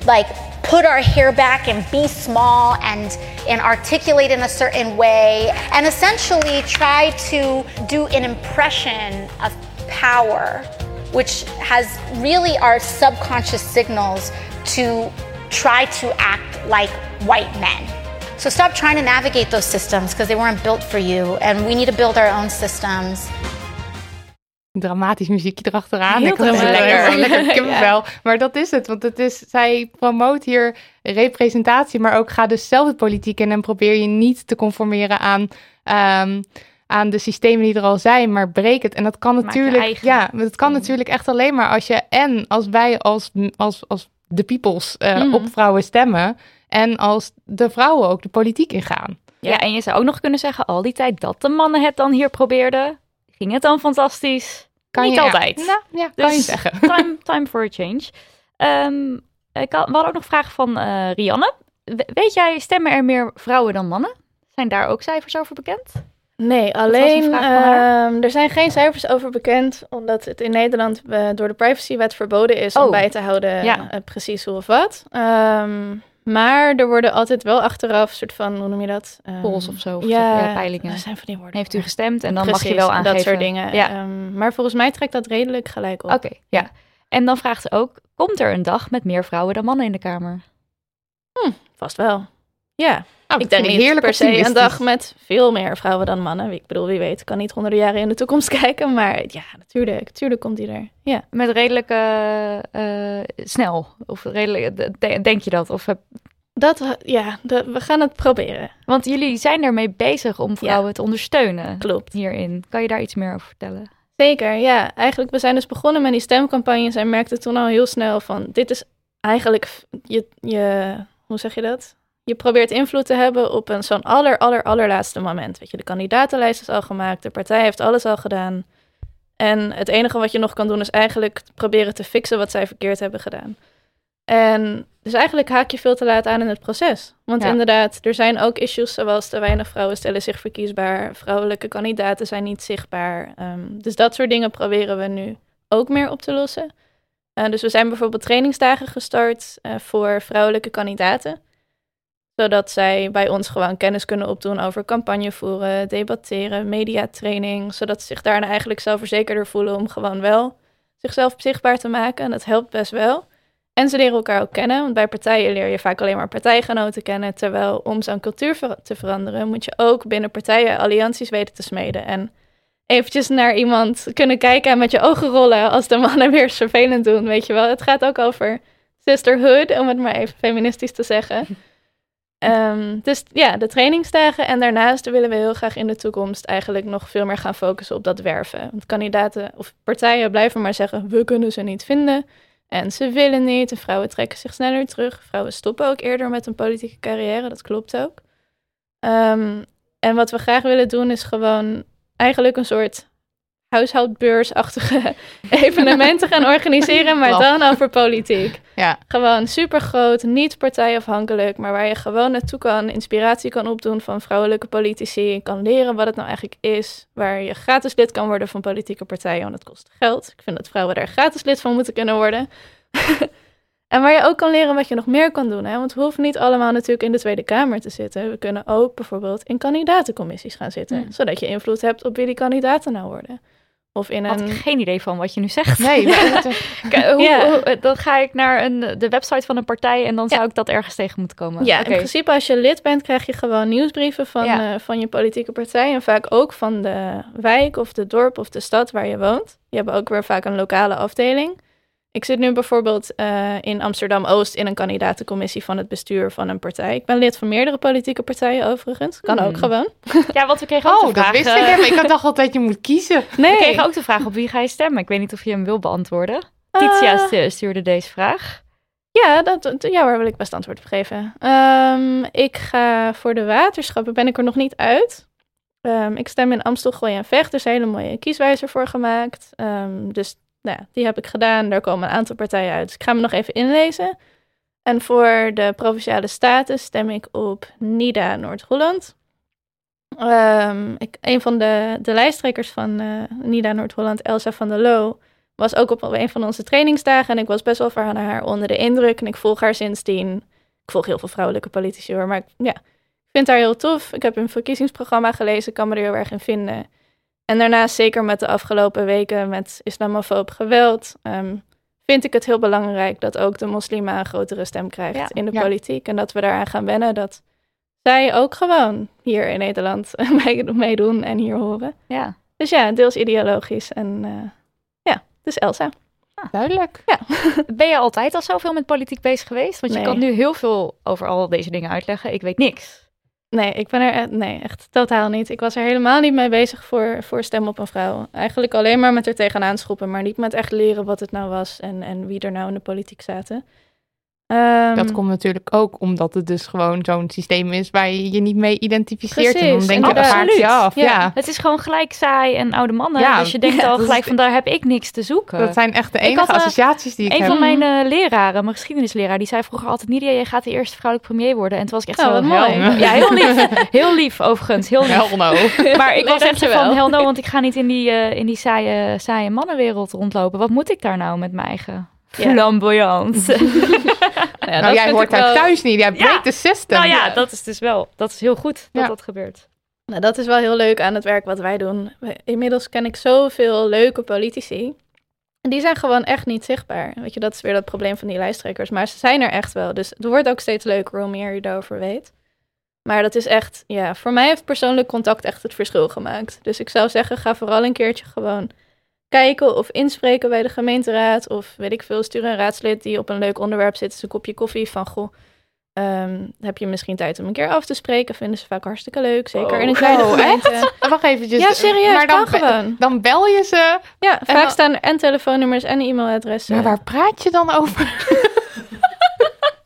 like, put our hair back and be small and, and articulate in a certain way and essentially try to do an impression of power, which has really our subconscious signals to try to act like white men. So stop trying to navigate those systems because they weren't built for you, and we need to build our own systems. Dramatisch muziekje erachteraan. Heel ik lekker, lekker Ja. kippenvel. Maar dat is het, want het is, zij promoot hier representatie, maar ook ga dus zelf het politiek in en probeer je niet te conformeren aan, ehm, aan de systemen die er al zijn, maar breek het. En dat kan natuurlijk, ja, dat kan ding. natuurlijk echt alleen maar als je en als wij als, als, als de peoples eh, Mhm. op vrouwen stemmen. En als de vrouwen ook de politiek ingaan. Ja. en je zou ook nog kunnen zeggen, al die tijd dat de mannen het dan hier probeerden, ging het dan fantastisch. Kan Niet je, altijd. Ja, nou, ja, kan je Dus- zeggen. Time, time for a change. Ehm, ik had, we hadden ook nog vragen van eh, Rianne. We- weet jij, stemmen er meer vrouwen dan mannen? Zijn daar ook cijfers over bekend? Nee, een alleen ehm, er zijn geen cijfers over bekend, omdat het in Nederland eh, door de privacywet verboden is Oh, om bij te houden ja. eh, precies hoe of wat. Ehm, maar er worden altijd wel achteraf, soort van, hoe noem je dat? Ehm, Polls of zo, of ja, ja, peilingen. Dat zijn van die woorden. Heeft u gestemd en dan mag je wel aangeven. dat soort dingen. Ja. Ehm, maar volgens mij trekt dat redelijk gelijk op. Oké, ja. En dan vraagt ze ook, komt er een dag met meer vrouwen dan mannen in de Kamer? Vast wel. Ja, Nou, ik denk niet per se een dag met veel meer vrouwen dan mannen. Ik bedoel, wie weet, ik kan niet honderden jaren in de toekomst kijken. Maar ja, natuurlijk, natuurlijk komt die er. Ja. Met redelijk eh, eh, snel? Of redelijk, de- denk je dat? Of heb- Dat, ha- ja, dat, we gaan het proberen. want jullie zijn ermee bezig om vrouwen te ondersteunen Klopt. hierin. Kan je daar iets meer over vertellen? Zeker, ja. Eigenlijk, we zijn dus begonnen met die stemcampagnes en merkten toen al heel snel van, dit is eigenlijk je, je hoe zeg je dat? Je probeert invloed te hebben op een zo'n aller, aller, allerlaatste moment. Weet je, de kandidatenlijst is al gemaakt, de partij heeft alles al gedaan. En het enige wat je nog kan doen is eigenlijk proberen te fixen wat zij verkeerd hebben gedaan. En dus eigenlijk haak je veel te laat aan in het proces. Want Ja. inderdaad, er zijn ook issues zoals te weinig vrouwen stellen zich verkiesbaar. Vrouwelijke kandidaten zijn niet zichtbaar. Ehm, dus dat soort dingen proberen we nu ook meer op te lossen. Eh, dus we zijn bijvoorbeeld trainingsdagen gestart eh, voor vrouwelijke kandidaten. Zodat zij bij ons gewoon kennis kunnen opdoen over campagne voeren, debatteren, mediatraining. Zodat ze zich daarna eigenlijk zelfverzekerder voelen om gewoon wel zichzelf zichtbaar te maken. En dat helpt best wel. En ze leren elkaar ook kennen. Want bij partijen leer je vaak alleen maar partijgenoten kennen. Terwijl om zo'n cultuur te veranderen, moet je ook binnen partijen allianties weten te smeden. En eventjes naar iemand kunnen kijken en met je ogen rollen als de mannen weer vervelend doen. Weet je wel, het gaat ook over sisterhood, om het maar even feministisch te zeggen. Ehm, dus ja, de trainingsdagen. En daarnaast willen we heel graag in de toekomst eigenlijk nog veel meer gaan focussen op dat werven. Want kandidaten of partijen blijven maar zeggen, we kunnen ze niet vinden. En ze willen niet. En vrouwen trekken zich sneller terug. Vrouwen stoppen ook eerder met een politieke carrière. Dat klopt ook. Ehm, en wat we graag willen doen is gewoon eigenlijk een soort huishoudbeursachtige evenementen gaan organiseren, maar dan over politiek. Ja. Gewoon super groot, niet partijafhankelijk, maar waar je gewoon naartoe kan, inspiratie kan opdoen van vrouwelijke politici, kan leren wat het nou eigenlijk is, waar je gratis lid kan worden van politieke partijen, want het kost geld. Ik vind dat vrouwen daar gratis lid van moeten kunnen worden. en waar je ook kan leren wat je nog meer kan doen, hè? want we hoeven niet allemaal natuurlijk in de Tweede Kamer te zitten. We kunnen ook bijvoorbeeld in kandidatencommissies gaan zitten, zodat je invloed hebt op wie die kandidaten nou worden. Of in Had een... ik geen idee van wat je nu zegt. Nee, maar- hoe, hoe- dan ga ik naar een, de website van een partij en dan zou ik dat ergens tegen moeten komen. Ja, in principe als je lid bent, krijg je gewoon nieuwsbrieven van, Ja. eh, van je politieke partij. En vaak ook van de wijk of de dorp of de stad waar je woont. Die hebben ook weer vaak een lokale afdeling. Ik zit nu bijvoorbeeld eh, in Amsterdam-Oost in een kandidatencommissie van het bestuur van een partij. Ik ben lid van meerdere politieke partijen overigens. Kan Hmm. ook gewoon. Ja, want we kregen ook Oh, de dat vraag... wist ik eh, helemaal. Ik had dacht altijd je moet kiezen. We kregen ook de vraag op wie ga je stemmen. Ik weet niet of je hem wil beantwoorden. Titia Ah. stu- stuurde deze vraag. Ja, dat, ja, waar wil ik best antwoord op geven. Ehm, ik ga voor de waterschappen, ben ik er nog niet uit. Ehm, ik stem in Amstel, Gooi en Vecht. Er is een hele mooie kieswijzer voor gemaakt. Ehm, dus nou, die heb ik gedaan. Daar komen een aantal partijen uit. Dus ik ga me nog even inlezen. En voor de Provinciale Staten stem ik op NIDA Noord-Holland. Ehm, ik, een van de, de lijsttrekkers van eh, NIDA Noord-Holland, Elsa van der Loo, was ook op een van onze trainingsdagen. En ik was best wel van haar onder de indruk. En ik volg haar sindsdien. Ik volg heel veel vrouwelijke politici hoor. Maar ik, ja, ik vind haar heel tof. Ik heb hun verkiezingsprogramma gelezen. Kan me er heel erg in vinden. En daarnaast, zeker met de afgelopen weken met islamofoob geweld... ehm, vind ik het heel belangrijk dat ook de moslima een grotere stem krijgt Ja, in de ja. politiek. En dat we daaraan gaan wennen dat zij ook gewoon hier in Nederland mee- meedoen en hier horen. Ja. Dus ja, deels ideologisch. En eh, ja, dus Elsa. Duidelijk. Ben je altijd al zoveel met politiek bezig geweest? Want je kan nu heel veel over al deze dingen uitleggen. Ik weet niks. Nee, ik ben er e- nee, echt totaal niet. Ik was er helemaal niet mee bezig voor, voor Stem op een Vrouw. Eigenlijk alleen maar met er tegenaan schoppen, maar niet met echt leren wat het nou was en, en wie er nou in de politiek zaten. Ehm, Dat komt natuurlijk ook omdat het dus gewoon zo'n systeem is waar je je niet mee identificeert. en dan denk je, je af. Ja. Ja. Het is gewoon gelijk saai en oude mannen. Ja, dus je denkt ja, al is- gelijk van daar heb ik niks te zoeken. Dat zijn echt de enige had, eh, associaties die ik Een heb. van mijn eh, leraren, mijn geschiedenisleraar, die zei vroeger altijd: Nidia, jij gaat de eerste vrouwelijke premier worden. En toen was ik echt Oh, zo wat mooi. Ja, heel lief. Heel lief, overigens. Heel lief. Hell no. Maar ik Nee, was echt zo van hell no, want ik ga niet in die, eh, in die saaie, saaie mannenwereld rondlopen. Wat moet ik daar nou met mijn eigen Ja. flamboyant? ja, nou, dat jij hoort ik daar wel- thuis niet. Jij breekt Ja. de system. nou ja, dat is dus wel, dat is heel goed dat Ja. dat gebeurt. Nou, dat is wel heel leuk aan het werk wat wij doen. Inmiddels ken ik zoveel leuke politici. En die zijn gewoon echt niet zichtbaar. Weet je, dat is weer dat probleem van die lijsttrekkers. Maar ze zijn er echt wel. Dus het wordt ook steeds leuker hoe meer je daarover weet. Maar dat is echt, ja, voor mij heeft persoonlijk contact echt het verschil gemaakt. Dus ik zou zeggen, ga vooral een keertje gewoon kijken of inspreken bij de gemeenteraad. Of weet ik veel, stuur een raadslid die op een leuk onderwerp zit, eens een kopje koffie van, goh, ehm, heb je misschien tijd om een keer af te spreken? Vinden ze vaak hartstikke leuk, zeker in een kleine Oh, gemeente. Wacht eventjes. Ja, serieus, Maar dan, gewoon. dan bel je ze. Ja, vaak dan- staan er en telefoonnummers en e-mailadressen. Maar waar praat je dan over?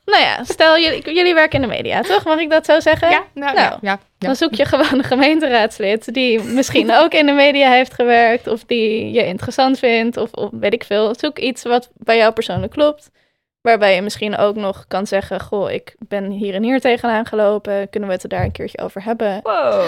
Nou ja, stel jullie, jullie werken in de media, toch? Mag ik dat zo zeggen? Ja, nou, Nou, ja, ja, ja. Dan zoek je gewoon een gemeenteraadslid die misschien ook in de media heeft gewerkt of die je interessant vindt of, of weet ik veel. Zoek iets wat bij jou persoonlijk klopt. Waarbij je misschien ook nog kan zeggen, goh, ik ben hier en hier tegenaan gelopen. Kunnen we het er daar een keertje over hebben? Wow.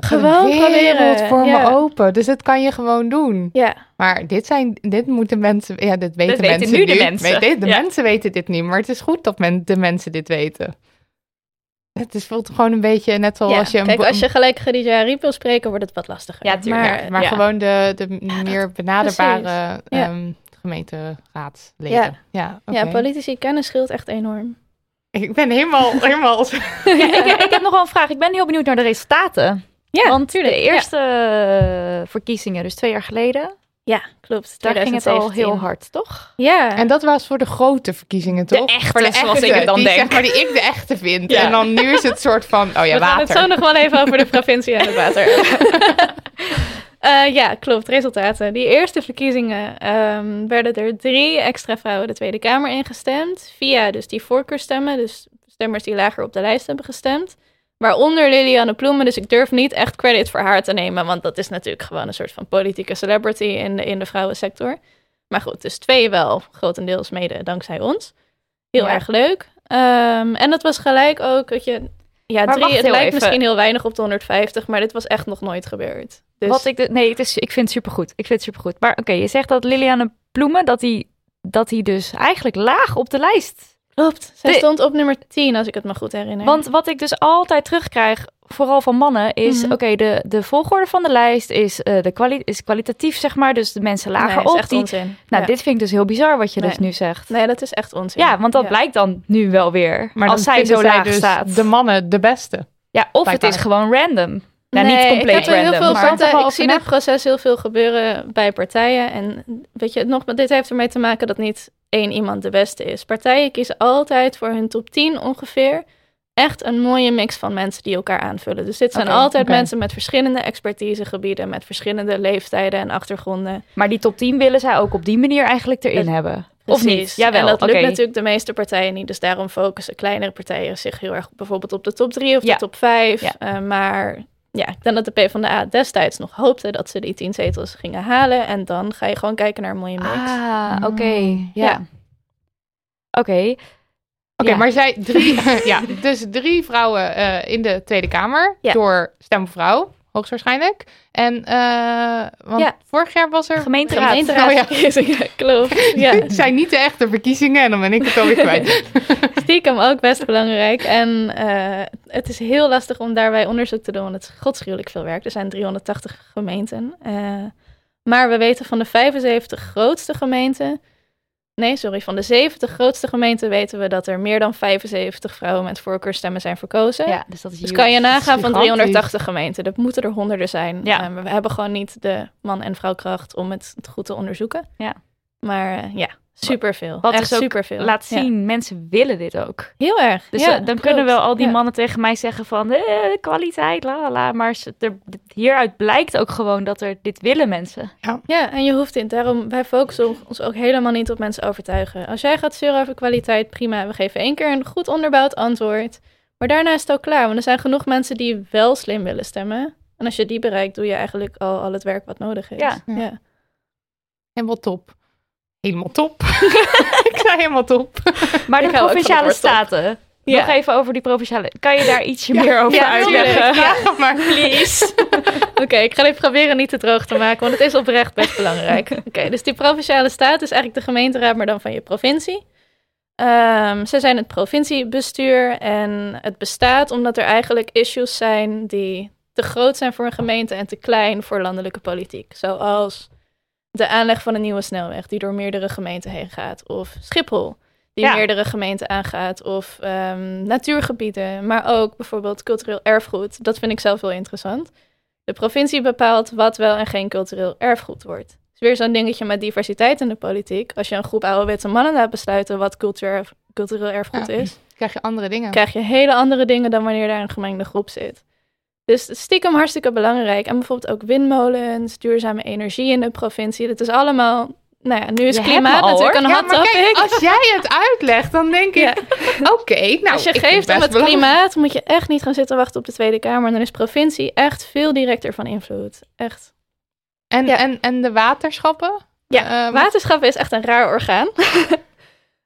Gewoon De wereld proberen, voor ja. me open. Dus dat kan je gewoon doen. Ja, Maar dit zijn, dit moeten mensen, ja, dit weten weten mensen nu de mensen. Weet- de Ja. mensen weten dit niet, maar het is goed dat men, de mensen dit weten. Het is, voelt gewoon een beetje net zoals ja. als je een kijk, als je gelijk Khadija Ariep wil spreken, wordt het wat lastiger. Ja, tuurlijk. Maar, maar ja. gewoon de, de meer benaderbare Ja. Gemeenteraadsleden. Ja. Ja, oké. ja, politici kennen scheelt echt enorm. Ik ben helemaal, helemaal... Ik, ik heb nog wel een vraag. Ik ben heel benieuwd naar de resultaten. Ja, Want tuurlijk. de eerste eh, verkiezingen, dus twee jaar geleden, Ja, klopt. daar ging het al 2017. heel hard, toch? Ja. En dat was voor de grote verkiezingen, toch? echte, voor de zoals echte, ik het dan die, denk. Zeg maar die ik de echte vind. Ja. En dan nu is het soort van, oh ja, We gaan het water. zo nog wel even over de provincie en het water. Eh, ja, klopt. Resultaten. Die eerste verkiezingen ehm, werden er drie extra vrouwen de Tweede Kamer ingestemd. Via dus die voorkeurstemmen. Dus stemmers die lager op de lijst hebben gestemd. Waaronder Liliane Ploemen. Dus ik durf niet echt credit voor haar te nemen. Want dat is natuurlijk gewoon een soort van politieke celebrity in de, in de vrouwensector. Maar goed, dus twee wel. Grotendeels mede dankzij ons. Heel Ja. erg leuk. Ehm, en dat was gelijk ook, weet je... Ja, Maar drie, het lijkt even. misschien heel weinig op de 150, maar dit was echt nog nooit gebeurd. Dus Wat ik de, nee, het is, ik vind het supergoed. Ik vind het supergoed. Maar oké, je zegt dat Liliane Ploemen, dat hij dat hij dus eigenlijk laag op de lijst. klopt. Zij De- stond op nummer 10, als ik het me goed herinner. Want wat ik dus altijd terugkrijg, vooral van mannen, is Mhm. oké, de, de volgorde van de lijst is, eh, de kwali is kwalitatief, zeg maar. Dus de mensen lager nee, is op. echt Die, onzin. nou, Ja. dit vind ik dus heel bizar wat je Nee. dus nu zegt. Nee, dat is echt onzin. Ja, want dat Ja. blijkt dan nu wel weer. Maar als zij zo laag dus staat. de mannen de beste. Ja, of het is gewoon random. Nou, nee, niet compleet ik heb er heel random. veel maar- partijen, ik zie dit proces heel veel gebeuren bij partijen. En weet je, nog, dit heeft ermee te maken dat niet één iemand de beste is. Partijen kiezen altijd voor hun top 10 ongeveer echt een mooie mix van mensen die elkaar aanvullen. Dus dit zijn altijd mensen met verschillende expertisegebieden, met verschillende leeftijden en achtergronden. Maar die top 10 willen zij ook op die manier eigenlijk erin hebben. Of niet? Jawel, en dat lukt natuurlijk de meeste partijen niet. Dus daarom focussen kleinere partijen zich heel erg bijvoorbeeld op de top 3 of Ja. de top 5. Ja. Eh, maar ja, ik denk dat de PvdA destijds nog hoopte dat ze die 10 zetels gingen halen. En dan ga je gewoon kijken naar een mooie mix. Ah, oké. Mm, ja. ja. Oké. Oké, Ja. maar zij drie, ja, dus drie vrouwen eh, in de Tweede Kamer Ja. door Stem voor Vrouw, hoogstwaarschijnlijk. En eh, want Ja. vorig jaar was er Gemeenteraad. Gemeenteraadsverkiezingen, klopt. Ja, Het zijn niet de echte verkiezingen en dan ben ik het alweer kwijt. stiekem ook best belangrijk. En eh, het is heel lastig om daarbij onderzoek te doen, want het is godschuwelijk veel werk. Er zijn 380 gemeenten. Eh, maar we weten van de 75 grootste gemeenten... Nee, sorry, van de 70 grootste gemeenten weten we dat er meer dan 75 vrouwen met voorkeurstemmen zijn verkozen. Ja, dus dat is Dus kan je nagaan van gigantisch. 380 gemeenten. Dat moeten er honderden zijn. Ja. Eh, we hebben gewoon niet de man- en vrouwkracht om het, het goed te onderzoeken. Ja. Maar eh, ja, Superveel. Wat Echt dus ook superveel. laat Ja. zien, mensen willen dit ook. Heel erg. Dus ja, eh, dan klopt. kunnen wel al die Ja. mannen tegen mij zeggen van eh, kwaliteit, la la la. Maar ze- er, hieruit blijkt ook gewoon dat er dit willen mensen. Ja, en je hoeft in. Daarom, wij focussen ons ook helemaal niet op mensen overtuigen. Als jij gaat zeuren over kwaliteit, prima. We geven één keer een goed onderbouwd antwoord. Maar daarna is het ook klaar. Want er zijn genoeg mensen die wel slim willen stemmen. En als je die bereikt, doe je eigenlijk al, al het werk wat nodig is. Ja. ja. Helemaal top. Helemaal top. ik zei helemaal top. Maar de Ik provinciale staten. Ja. Nog even over die provinciale. Kan je daar ietsje meer over ja, uitleggen? Ja, maar Please. Oké, ik ga dit proberen niet te droog te maken, want het is oprecht best belangrijk. Oké, dus die provinciale staat is eigenlijk de gemeenteraad, maar dan van je provincie. Ehm, ze zijn het provinciebestuur en het bestaat omdat er eigenlijk issues zijn die te groot zijn voor een gemeente en te klein voor landelijke politiek. Zoals de aanleg van een nieuwe snelweg die door meerdere gemeenten heen gaat. Of Schiphol, die Ja. meerdere gemeenten aangaat. Of ehm, natuurgebieden, maar ook bijvoorbeeld cultureel erfgoed. Dat vind ik zelf heel interessant. De provincie bepaalt wat wel en geen cultureel erfgoed wordt. Het is weer zo'n dingetje met diversiteit in de politiek. Als je een groep ouderwetse mannen laat besluiten wat cultureel erfgoed Ja. is, krijg je andere dingen. krijg je hele andere dingen dan wanneer daar een gemengde groep zit. Dus stiekem hartstikke belangrijk. En bijvoorbeeld ook windmolens, duurzame energie in de provincie. Dat is allemaal, nou ja, nu is Je klimaat al, natuurlijk een Ja, hot kijk, topic. als jij het uitlegt, dan denk ik, Ja. oké, nou, Als je geeft om het belangrijk. klimaat, moet je echt niet gaan zitten wachten op de Tweede Kamer. Dan is provincie echt veel directer van invloed. Echt. En, Ja. en, en de waterschappen? Ja, Ehm, waterschappen is echt een raar orgaan.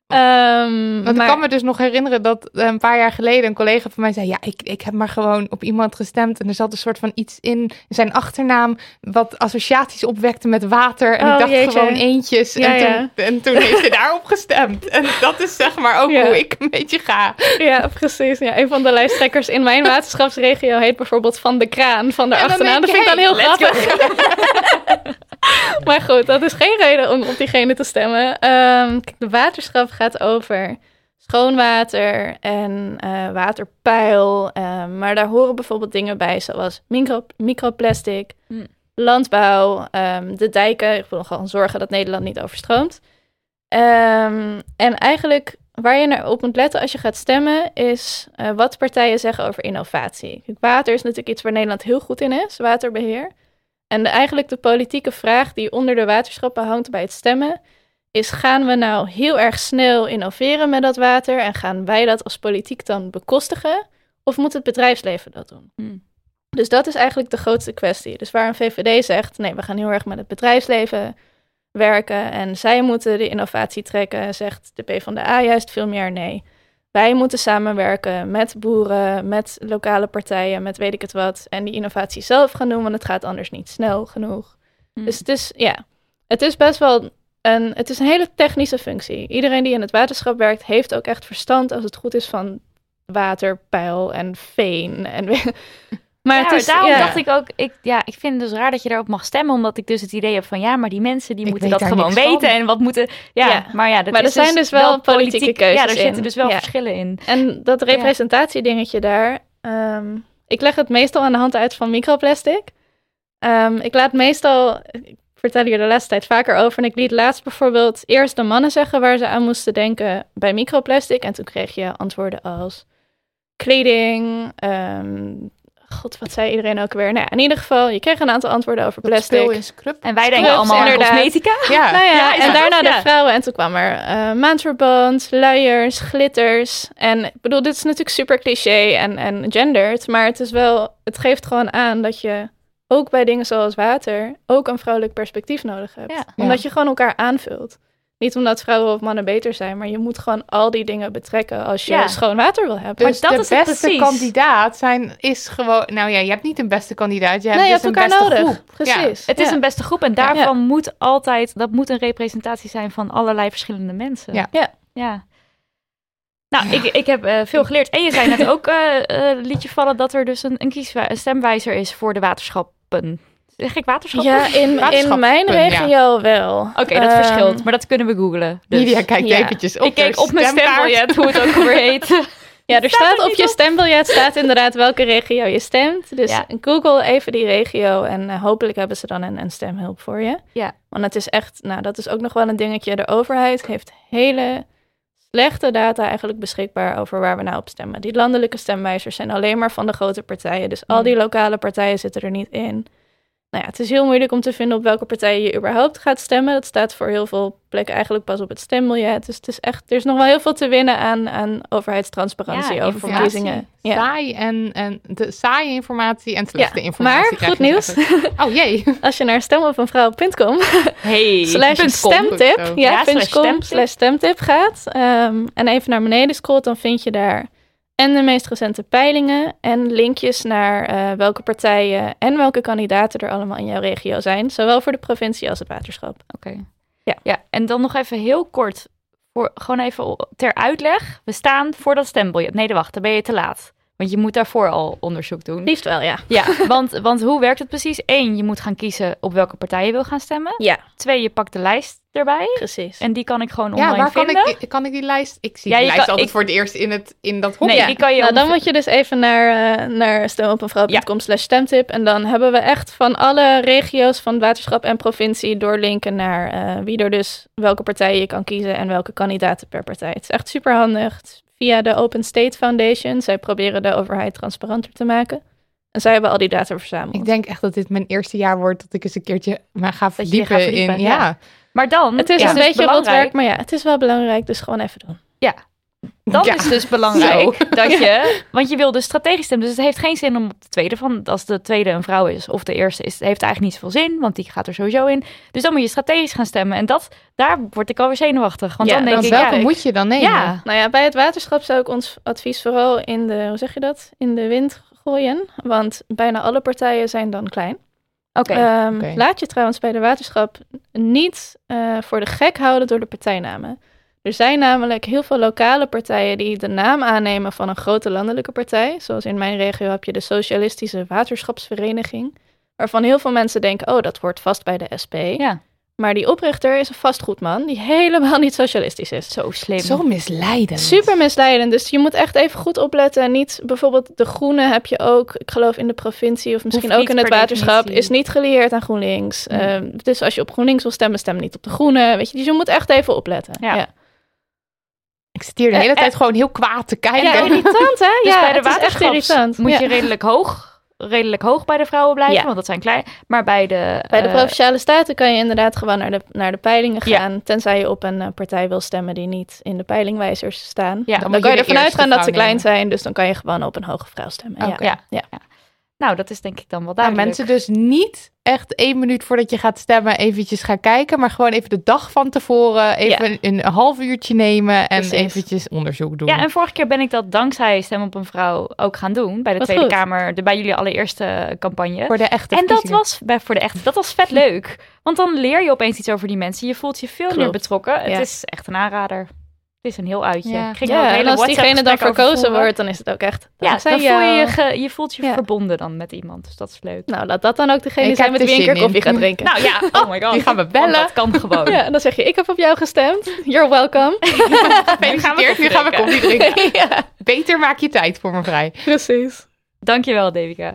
Ehm, Want maar- ik kan me dus nog herinneren dat eh, een paar jaar geleden een collega van mij zei: Ja, ik, ik heb maar gewoon op iemand gestemd. En er zat een soort van iets in zijn achternaam. wat associaties opwekte met water. En Oh, ik dacht jeetje. gewoon eentjes. Ja, en, ja. Toen, en toen heeft hij daarop gestemd. En dat is zeg maar ook Ja. hoe ik een beetje ga. Ja, precies. Ja, een van de lijsttrekkers in mijn waterschapsregio heet bijvoorbeeld Van de Kraan van de achternaam. Dat vind ik dan heel grappig. maar goed, dat is geen reden om op diegene te stemmen. Ehm, kijk, de waterschap gaat over schoon water en eh, waterpeil. Ehm, maar daar horen bijvoorbeeld dingen bij zoals micro, microplastic, Hmm. landbouw, ehm, de dijken. Ik wil gewoon zorgen dat Nederland niet overstroomt. En eigenlijk waar je naar op moet letten als je gaat stemmen, is eh, wat partijen zeggen over innovatie. Water is natuurlijk iets waar Nederland heel goed in is, waterbeheer. En de, eigenlijk de politieke vraag die onder de waterschappen hangt bij het stemmen, is gaan we nou heel erg snel innoveren met dat water en gaan wij dat als politiek dan bekostigen? Of moet het bedrijfsleven dat doen? Hmm. Dus dat is eigenlijk de grootste kwestie. Dus waar een VVD zegt, nee, we gaan heel erg met het bedrijfsleven werken en zij moeten de innovatie trekken, zegt de PvdA juist veel meer nee. Wij moeten samenwerken met boeren, met lokale partijen, met weet ik het wat. En die innovatie zelf gaan doen, want het gaat anders niet snel genoeg. Hmm. Dus het is, ja, het is best wel een, het is een hele technische functie. Iedereen die in het waterschap werkt, heeft ook echt verstand als het goed is van water, peil en veen. En, maar ja, het is, daarom ja. dacht ik ook, ik, ja, ik vind het dus raar dat je daarop mag stemmen, omdat ik dus het idee heb van ja, maar die mensen die Ik moeten dat gewoon van. weten en wat moeten, ja, Ja. maar ja, dat Maar er zijn dus wel politieke keuzes Ja, er zitten dus wel Ja. verschillen in. En dat representatiedingetje daar. ehm, ik leg het meestal aan de hand uit van microplastic. Ehm, ik laat meestal. Ik vertel hier de laatste tijd vaker over. En ik liet laatst bijvoorbeeld eerst de mannen zeggen waar ze aan moesten denken bij microplastic. En toen kreeg je antwoorden als kleding. ehm, God, wat zei iedereen ook weer? Nou ja, in ieder geval, je kreeg een aantal antwoorden over Dat plastic. speel in scrub. En wij denken allemaal aan inderdaad. cosmetica. Ja. Nou ja, en daarna de vrouwen. En toen kwam er eh maandverband, luiers, glitters. En ik bedoel, dit is natuurlijk super cliché en, en gendered. Maar het is wel, het geeft gewoon aan dat je ook bij dingen zoals water ook een vrouwelijk perspectief nodig hebt. Ja. Omdat je gewoon elkaar aanvult. Niet omdat vrouwen of mannen beter zijn, maar je moet gewoon al die dingen betrekken als je Ja. schoon water wil hebben. Dus dat de is het beste precies. kandidaat zijn, is gewoon... Nou ja, je hebt niet een beste kandidaat, je hebt nee, je dus hebt een elkaar beste nodig. groep. Precies. Het is een beste groep en daarvan moet altijd, dat moet een representatie zijn van allerlei verschillende mensen. Ja. Ja. ja. Nou, ik, ik heb eh, veel geleerd. En je zei net ook, eh eh, liet je vallen dat er dus een, een, een stemwijzer is voor de waterschappen. Zeg ik waterschappen? Ja, in, in mijn ja. regio wel. Oké, dat Ehm, verschilt, maar dat kunnen we googlen. Dus. Lydia kijkt ja. eventjes op ik keek op mijn stembiljet, hoe het ook heet. Ja, er Staat er staat op je op? stembiljet staat inderdaad welke regio je stemt. Dus Ja. Google even die regio en eh, hopelijk hebben ze dan een, een stemhulp voor je. Ja. Want het is echt, nou dat is ook nog wel een dingetje. De overheid heeft hele slechte data eigenlijk beschikbaar over waar we nou op stemmen. Die landelijke stemwijzers zijn alleen maar van de grote partijen. Dus al die lokale partijen zitten er niet in. Nou ja, het is heel moeilijk om te vinden op welke partij je überhaupt gaat stemmen. Dat staat voor heel veel plekken eigenlijk pas op het stembiljet. Dus het is echt, er is nog wel heel veel te winnen aan, aan overheidstransparantie Ja, over informatie. verkiezingen. Ja. Saai en, en de saaie informatie en slechte Ja, informatie. maar goed nieuws. eigenlijk. Oh jee. Als je naar stemopenvrouw.com Hey. slash stemtip, ja, Ja, stemtip gaat ehm, en even naar beneden scrolt, dan vind je daar en de meest recente peilingen en linkjes naar eh, welke partijen en welke kandidaten er allemaal in jouw regio zijn, zowel voor de provincie als het waterschap. Oké. Ja. ja, en dan nog even heel kort, voor, gewoon even ter uitleg. We staan voor dat stembiljet. Nee, wacht, dan ben je te laat. Want je moet daarvoor al onderzoek doen. Liefst wel, ja. Ja, want, want hoe werkt het precies? Eén, je moet gaan kiezen op welke partij je wil gaan stemmen. Ja, Twee, je pakt de lijst erbij. precies. En die kan ik gewoon Ja, online waar kan ik, kan ik die lijst? Ik zie Ja, die lijst kan- altijd ik- voor het eerst in, het, in dat hokje. Nee, die kan je nou, dan moet je dus even naar, eh naar stemopenvrouw.com slash stemtip. En dan hebben we echt van alle regio's van waterschap en provincie doorlinken naar eh, wie er dus welke partijen je kan kiezen en welke kandidaten per partij. Het is echt super handig. Via de Open State Foundation. Zij proberen de overheid transparanter te maken. En zij hebben al die data verzameld. Ik denk echt dat dit mijn eerste jaar wordt dat ik eens een keertje me ga verdiepen, gaat verdiepen, in. ja. Ja. Maar dan het is ja, een beetje belangrijk- rotwerk, maar ja, het is wel belangrijk. Dus gewoon even doen. Dan Ja. is dus belangrijk dat je, want je wil dus strategisch stemmen. Dus het heeft geen zin om op de tweede van, als de tweede een vrouw is of de eerste is, heeft eigenlijk niet zoveel zin, want die gaat er sowieso in. Dus dan moet je strategisch gaan stemmen en dat, daar word ik alweer zenuwachtig. Want Ja, dan denk Want ik, welke ja, moet je dan nemen? ja, Nou ja, bij het waterschap zou ik ons advies vooral in de, hoe zeg je dat? In de wind gooien. Want bijna alle partijen zijn dan klein. oké. Ehm. Laat je trouwens bij de waterschap niet eh, voor de gek houden door de partijnamen. Er zijn namelijk heel veel lokale partijen die de naam aannemen van een grote landelijke partij. Zoals in mijn regio heb je de Socialistische Waterschapsvereniging. Waarvan heel veel mensen denken, oh, dat hoort vast bij de SP. ja, Maar die oprichter is een vastgoedman die helemaal niet socialistisch is. zo slim. Zo misleidend. Super misleidend. Dus je moet echt even goed opletten. En niet bijvoorbeeld de groene heb je ook, ik geloof in de provincie of misschien Hoeft ook in het waterschap, definitie. is niet gelieerd aan GroenLinks. Nee. Ehm, dus als je op GroenLinks wil stemmen, stem niet op de groene. Weet je, dus je moet echt even opletten. Ja. ja. Ik zit hier de hele Eh, tijd gewoon heel kwaad te kijken. Ja, irritant hè? Dus ja, bij de irritant. moet Ja. je redelijk hoog, redelijk hoog bij de vrouwen blijven, Ja. want dat zijn klein. Maar bij de, Bij de eh, provinciale staten kan je inderdaad gewoon naar de, naar de peilingen Ja. gaan. Tenzij je op een eh, partij wil stemmen die niet in de peilingwijzers staan. Ja, dan, kan je ervan uitgaan dat ze klein nemen. zijn. Dus dan kan je gewoon op een hoge vrouw stemmen. Ja. Ja. Nou, dat is denk ik dan wel Nou, duidelijk. mensen dus niet echt één minuut voordat je gaat stemmen eventjes gaan kijken, maar gewoon even de dag van tevoren even een, een half uurtje nemen en Precies. eventjes onderzoek doen. Ja, en vorige keer ben ik dat dankzij Stem op een Vrouw ook gaan doen. Bij de Tweede goed. Kamer, de, bij jullie allereerste campagne. Voor de echte En dat was bij, voor de echt, dat was vet leuk. Want dan leer je opeens iets over die mensen. Je voelt je veel meer betrokken. Het is echt een aanrader. Het is een heel uitje. Ja. Ik ging ook Ja, hele en als diegene dan verkozen wordt, dan is het ook echt. Ja, dankzij dan voel je je, jou. ge- je voelt je Ja. verbonden dan met iemand. Dus dat is leuk. Nou, laat dat dan ook degene Ik zijn met wie je een keer koffie gaat drinken. Nou ja, oh my god. Die gaan we Want bellen. Dat kan gewoon. ja, en dan zeg je, ik heb op jou gestemd. You're welcome. Gefeliciteerd, nu gaan we koffie drinken. ja, Beter maak je tijd voor me vrij. precies. Dankjewel, Devika.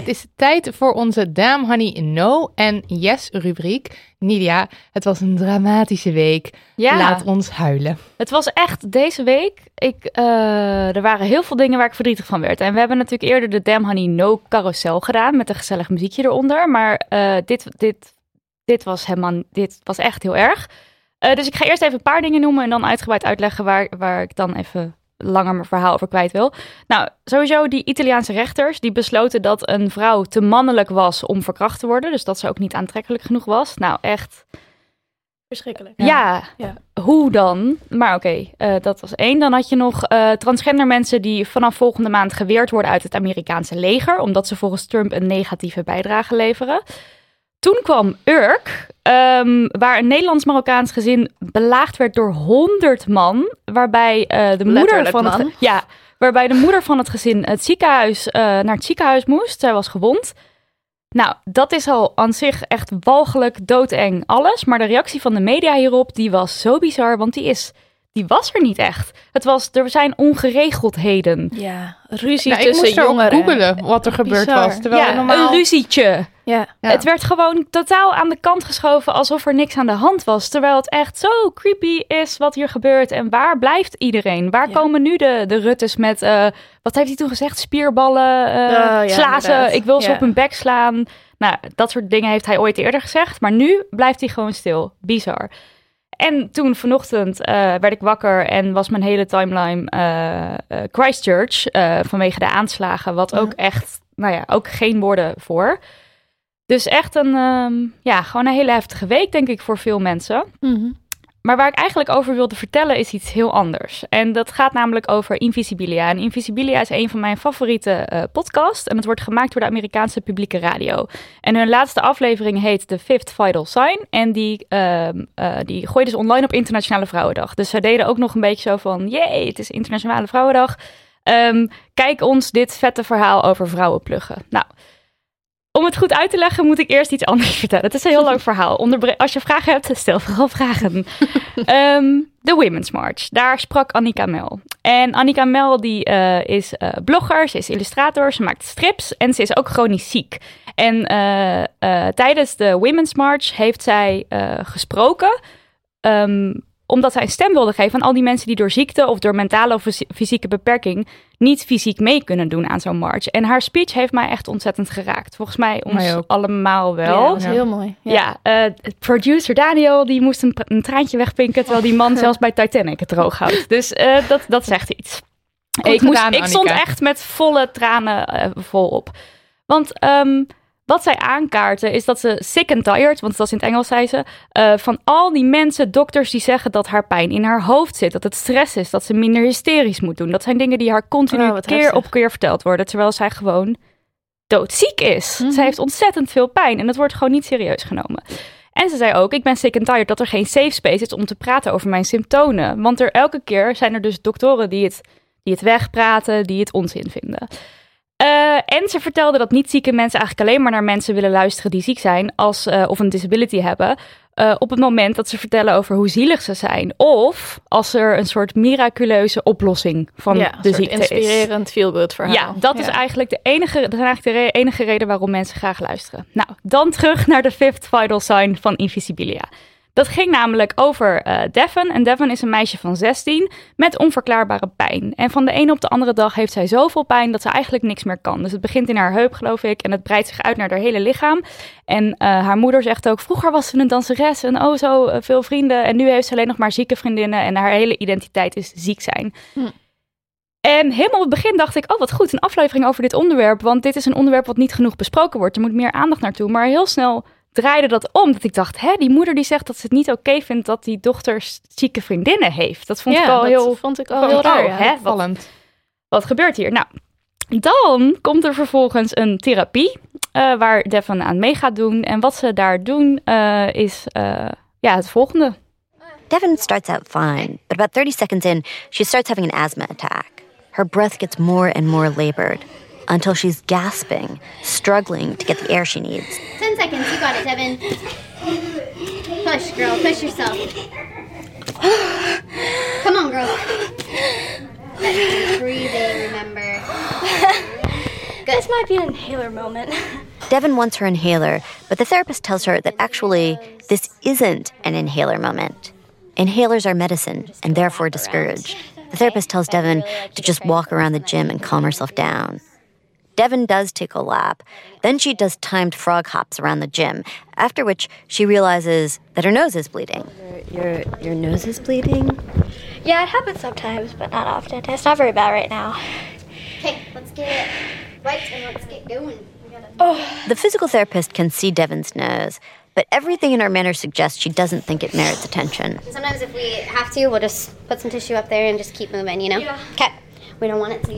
Het is tijd voor onze Damn Honey No en Yes rubriek. Nidia, het was een dramatische week. Ja. Laat ons huilen. Het was echt deze week. Ik, eh, er waren heel veel dingen waar ik verdrietig van werd. En we hebben natuurlijk eerder de Damn Honey No carousel gedaan met een gezellig muziekje eronder. Maar eh, dit, dit, dit was helemaal, dit was echt heel erg. Eh, dus ik ga eerst even een paar dingen noemen en dan uitgebreid uitleggen waar, waar ik dan even langer mijn verhaal over kwijt wil. Nou, sowieso die Italiaanse rechters die besloten dat een vrouw te mannelijk was om verkracht te worden. Dus dat ze ook niet aantrekkelijk genoeg was. Nou, echt. Verschrikkelijk. Ja, Ja. hoe dan? Maar oké, eh, dat was één. Dan had je nog eh, transgender mensen die vanaf volgende maand geweerd worden uit het Amerikaanse leger, omdat ze volgens Trump een negatieve bijdrage leveren. Toen kwam Urk, ehm, waar een Nederlands-Marokkaans gezin belaagd werd door 100 man, waarbij eh, de moeder Letterlijk van het, man. ja, Waarbij de moeder van het gezin het ziekenhuis, uh, naar het ziekenhuis moest. Zij was gewond. Nou, dat is al aan zich echt walgelijk, doodeng, alles. Maar de reactie van de media hierop, die was zo bizar. Want die is die was er niet echt. Het was, er zijn ongeregeldheden. Ja, ruzie Nou, ik tussen moest er jongeren. googelen wat er gebeurd Bizar. was. Terwijl ja, normaal... een ruzietje. Ja. Ja. Het werd gewoon totaal aan de kant geschoven alsof er niks aan de hand was. Terwijl het echt zo creepy is wat hier gebeurt. En waar blijft iedereen? Waar Ja. komen nu de, de Ruttes met, eh, wat heeft hij toen gezegd? Spierballen, eh ja, sla ze, inderdaad. ik wil ze Ja. op hun bek slaan. Nou, dat soort dingen heeft hij ooit eerder gezegd. Maar nu blijft hij gewoon stil. Bizar. En toen vanochtend eh, werd ik wakker en was mijn hele timeline eh, eh, Christchurch vanwege de aanslagen. Wat ook echt, nou ja, ook geen woorden voor. Dus echt een, ehm, ja, gewoon een hele heftige week, denk ik, voor veel mensen. Mhm. Maar waar ik eigenlijk over wilde vertellen is iets heel anders. En dat gaat namelijk over Invisibilia. En Invisibilia is een van mijn favoriete eh podcasts. En het wordt gemaakt door de Amerikaanse publieke radio. En hun laatste aflevering heet The Fifth Vital Sign. En die, ehm eh die gooiden ze online op Internationale Vrouwendag. Dus zij deden ook nog een beetje zo van... Jee, het is Internationale Vrouwendag. Ehm, kijk ons dit vette verhaal over vrouwenpluggen. Nou... Om het goed uit te leggen moet ik eerst iets anders vertellen. Het is een heel lang verhaal. Onderbre- Als je vragen hebt, stel vooral vragen. Ehm, de Women's March. Daar sprak Annika Mel. En Annika Mel die, eh, is eh, blogger, ze is illustrator, ze maakt strips en ze is ook chronisch ziek. En eh, tijdens de Women's March heeft zij gesproken ehm, omdat zij een stem wilde geven aan al die mensen die door ziekte of door mentale of fysi- fysieke beperking niet fysiek mee kunnen doen aan zo'n march. En haar speech heeft mij echt ontzettend geraakt. Volgens mij ons ook. allemaal Ja, wel. dat was Ja. heel mooi. Ja, eh, producer Daniel die moest een, een traantje wegpinken, terwijl die man zelfs bij Titanic het droog houdt. Dus eh, dat, dat zegt iets. ik, moest, gedaan, ik stond echt met volle tranen eh, volop. Want ehm, wat zij aankaarten is dat ze sick and tired, want dat is in het Engels zei ze, eh, van al die mensen, dokters die zeggen dat haar pijn in haar hoofd zit, dat het stress is, dat ze minder hysterisch moet doen. Dat zijn dingen die haar continu Oh, keer heftig. op keer verteld worden, terwijl zij gewoon doodziek is. Mhm. Zij heeft ontzettend veel pijn en dat wordt gewoon niet serieus genomen. En ze zei ook, ik ben sick and tired dat er geen safe space is om te praten over mijn symptomen. Want er elke keer zijn er dus doktoren die het, die het wegpraten, die het onzin vinden. Eh, en ze vertelde dat niet zieke mensen eigenlijk alleen maar naar mensen willen luisteren die ziek zijn als, eh, of een disability hebben. eh, op het moment dat ze vertellen over hoe zielig ze zijn. Of als er een soort miraculeuze oplossing van ja, de ziekte is. inspirerend feel-good verhaal. Ja, dat is eigenlijk de enige, dat is eigenlijk de re- enige reden waarom mensen graag luisteren. Nou, dan terug naar de fifth vital sign van Invisibilia. Dat ging namelijk over eh Devon. En Devon is een meisje van 16 met onverklaarbare pijn. En van de ene op de andere dag heeft zij zoveel pijn dat ze eigenlijk niks meer kan. Dus het begint in haar heup, geloof ik, en het breidt zich uit naar haar hele lichaam. En eh, haar moeder zegt ook, vroeger was ze een danseres en oh zo eh, veel vrienden. En nu heeft ze alleen nog maar zieke vriendinnen en haar hele identiteit is ziek zijn. En helemaal op het begin dacht ik, oh wat goed, een aflevering over dit onderwerp. Want dit is een onderwerp wat niet genoeg besproken wordt. Er moet meer aandacht naartoe. Maar heel snel draaide dat om. Dat ik dacht, hè, die moeder die zegt dat ze het niet oké vindt dat die dochter zieke vriendinnen heeft. Dat vond ja, ik al dat heel... vond ik al heel raar. oh, ja. hè, wat, Vallend. wat gebeurt hier? Nou, dan komt er vervolgens een therapie eh, waar Devon aan mee gaat doen. En wat ze daar doen eh, is eh, ja, het volgende. Devon starts out fine, but about 30 seconds in, she starts having an asthma attack. Her breath gets more and more labored until she's gasping, struggling to get the air she needs. 10 seconds, you got it, Devin. Push, girl, push yourself. Come on, girl. That breathing, remember. This might be an inhaler moment. Devin wants her inhaler, but the therapist tells her that actually, this isn't an inhaler moment. Inhalers are medicine and therefore discouraged. The therapist tells Devin to just walk around the gym and calm herself down. Devon does take a lap. Then she does timed frog hops around the gym, after which she realizes that her nose is bleeding. Your your nose is bleeding. Yeah, it happens sometimes, but not often. It's not very bad right now. Okay, let's get right and let's get going. We gotta- oh. The physical therapist can see Devon's nose, but everything in her manner suggests she doesn't think it merits attention. Sometimes if we have to, we'll just put some tissue up there and just keep moving, you know? Okay. We don't want it to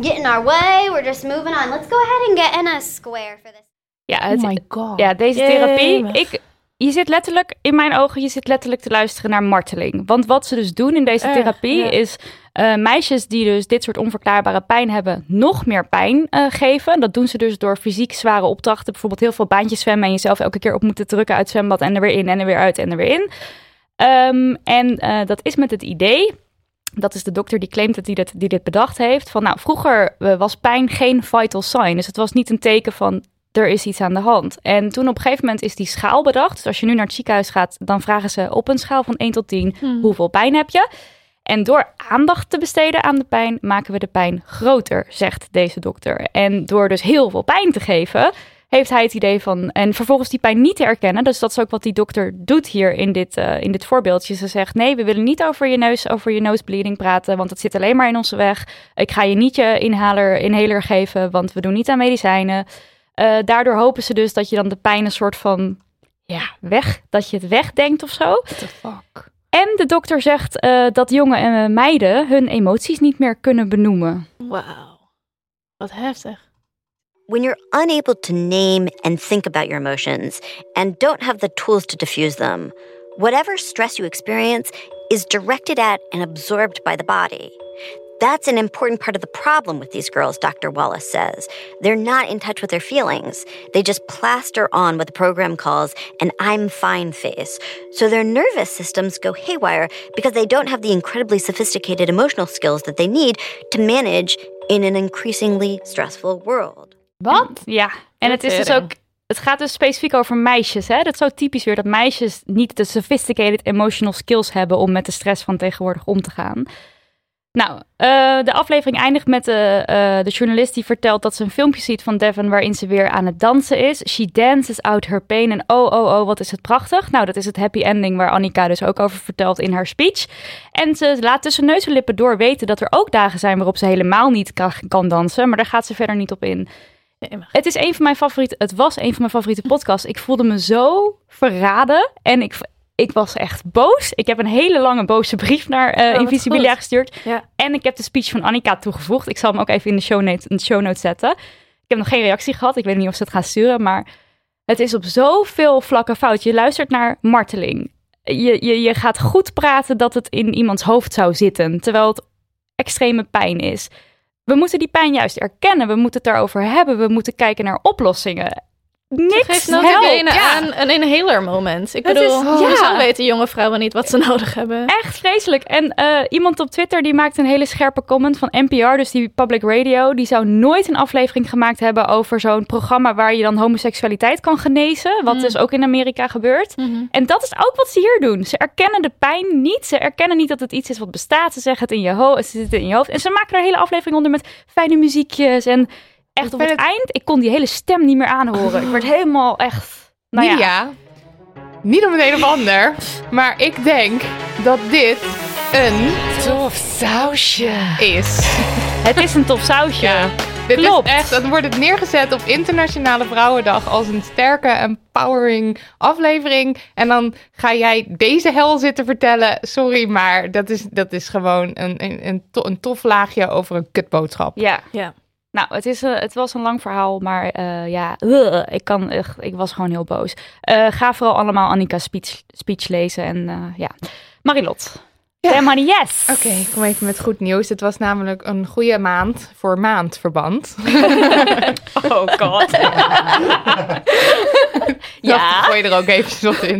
get in our way. We're just moving on. Let's go ahead and get in a square for this. Ja, Oh my god. Ja, deze therapie. Ik, je zit letterlijk, in mijn ogen, je zit letterlijk te luisteren naar marteling. Want wat ze dus doen in deze Erg, therapie ja. is... uh, meisjes die dus dit soort onverklaarbare pijn hebben, nog meer pijn uh, geven. Dat doen ze dus door fysiek zware opdrachten. Bijvoorbeeld heel veel baantjes zwemmen en jezelf elke keer op moeten drukken uit het zwembad en er weer in en er weer uit en er weer in. Um, en uh, dat is met het idee dat is de dokter die claimt dat hij dit, die dit bedacht heeft. Van nou, vroeger was pijn geen vital sign. Dus het was niet een teken van er is iets aan de hand. En toen op een gegeven moment is die schaal bedacht. Dus als je nu naar het ziekenhuis gaat, dan vragen ze op een schaal van 1 tot 10 hmm. hoeveel pijn heb je. En door aandacht te besteden aan de pijn, maken we de pijn groter, zegt deze dokter. En door dus heel veel pijn te geven, heeft hij het idee van. En vervolgens die pijn niet te erkennen. Dus dat is ook wat die dokter doet hier in dit, uh, in dit voorbeeldje. Ze zegt: Nee, we willen niet over je neus, over je nosebleeding praten, want dat zit alleen maar in onze weg. Ik ga je niet je inhaler, inhaler geven, want we doen niet aan medicijnen. Uh, daardoor hopen ze dus dat je dan de pijn een soort van. Ja, weg. Dat je het wegdenkt of zo. What the fuck? En de dokter zegt uh, dat jongen en meiden hun emoties niet meer kunnen benoemen. Wauw. Wat heftig. When you're unable to name and think about your emotions and don't have the tools to diffuse them, whatever stress you experience is directed at and absorbed by the body. That's an important part of the problem with these girls, Dr. Wallace says. They're not in touch with their feelings. They just plaster on what the program calls an I'm fine face. So their nervous systems go haywire because they don't have the incredibly sophisticated emotional skills that they need to manage in an increasingly stressful world. Wat? Ja, en het is dus ook het gaat dus specifiek over meisjes. Hè? Dat is zo typisch weer dat meisjes niet de sophisticated emotional skills hebben om met de stress van tegenwoordig om te gaan. Nou, uh, de aflevering eindigt met de, uh, de journalist die vertelt dat ze een filmpje ziet van Devon waarin ze weer aan het dansen is. She dances out her pain en oh, oh, oh, wat is het prachtig. Nou, dat is het happy ending waar Annika dus ook over vertelt in haar speech. En ze laat tussen neus en lippen door weten dat er ook dagen zijn waarop ze helemaal niet kan, kan dansen, maar daar gaat ze verder niet op in. Het is een van mijn favoriete, het was een van mijn favoriete podcasts. Ik voelde me zo verraden en ik, ik was echt boos. Ik heb een hele lange boze brief naar uh, Invisibilia gestuurd. Ja. En ik heb de speech van Annika toegevoegd. Ik zal hem ook even in de show notes, in de show notes zetten. Ik heb nog geen reactie gehad. Ik weet niet of ze het gaan sturen. Maar het is op zoveel vlakken fout. Je luistert naar marteling. Je, je, je gaat goed praten dat het in iemands hoofd zou zitten. Terwijl het extreme pijn is. We moeten die pijn juist erkennen. We moeten het daarover hebben. We moeten kijken naar oplossingen niks geeft notabene ja. aan een inhaler moment. Ik bedoel, is, oh. ja. weten jonge vrouwen niet wat ze nodig hebben. Echt vreselijk. En uh, iemand op Twitter die maakt een hele scherpe comment van NPR, dus die public radio. Die zou nooit een aflevering gemaakt hebben over zo'n programma waar je dan homoseksualiteit kan genezen. Wat mm. dus ook in Amerika gebeurt. Mm -hmm. En dat is ook wat ze hier doen. Ze erkennen de pijn niet. Ze erkennen niet dat het iets is wat bestaat. Ze zeggen het in je, hoofd, ze zitten in je hoofd. En ze maken er een hele aflevering onder met fijne muziekjes en echt op het, eind, ik kon die hele stem niet meer aanhoren. Ik werd helemaal echt... Nou ja. ja. niet om het een of ander, maar ik denk dat dit een tof sausje is. Het is een tof sausje. Ja. Dit Klopt. is echt, dan wordt het neergezet op Internationale Vrouwendag als een sterke, empowering aflevering. En dan ga jij deze hel zitten vertellen. Sorry, maar dat is, dat is gewoon een, een, een, een tof laagje over een kutboodschap. Ja, ja. Nou, het, is, uh, het was een lang verhaal, maar uh, ja, ik, kan, uh, ik was gewoon heel boos. ga vooral allemaal Annika's speech, speech lezen en ja. Marilot. Ja. money, yes! Oké, okay, ik kom even met goed nieuws. Het was namelijk een goede maand voor maandverband. oh god. ja. Dat gooi je er ook even wat in.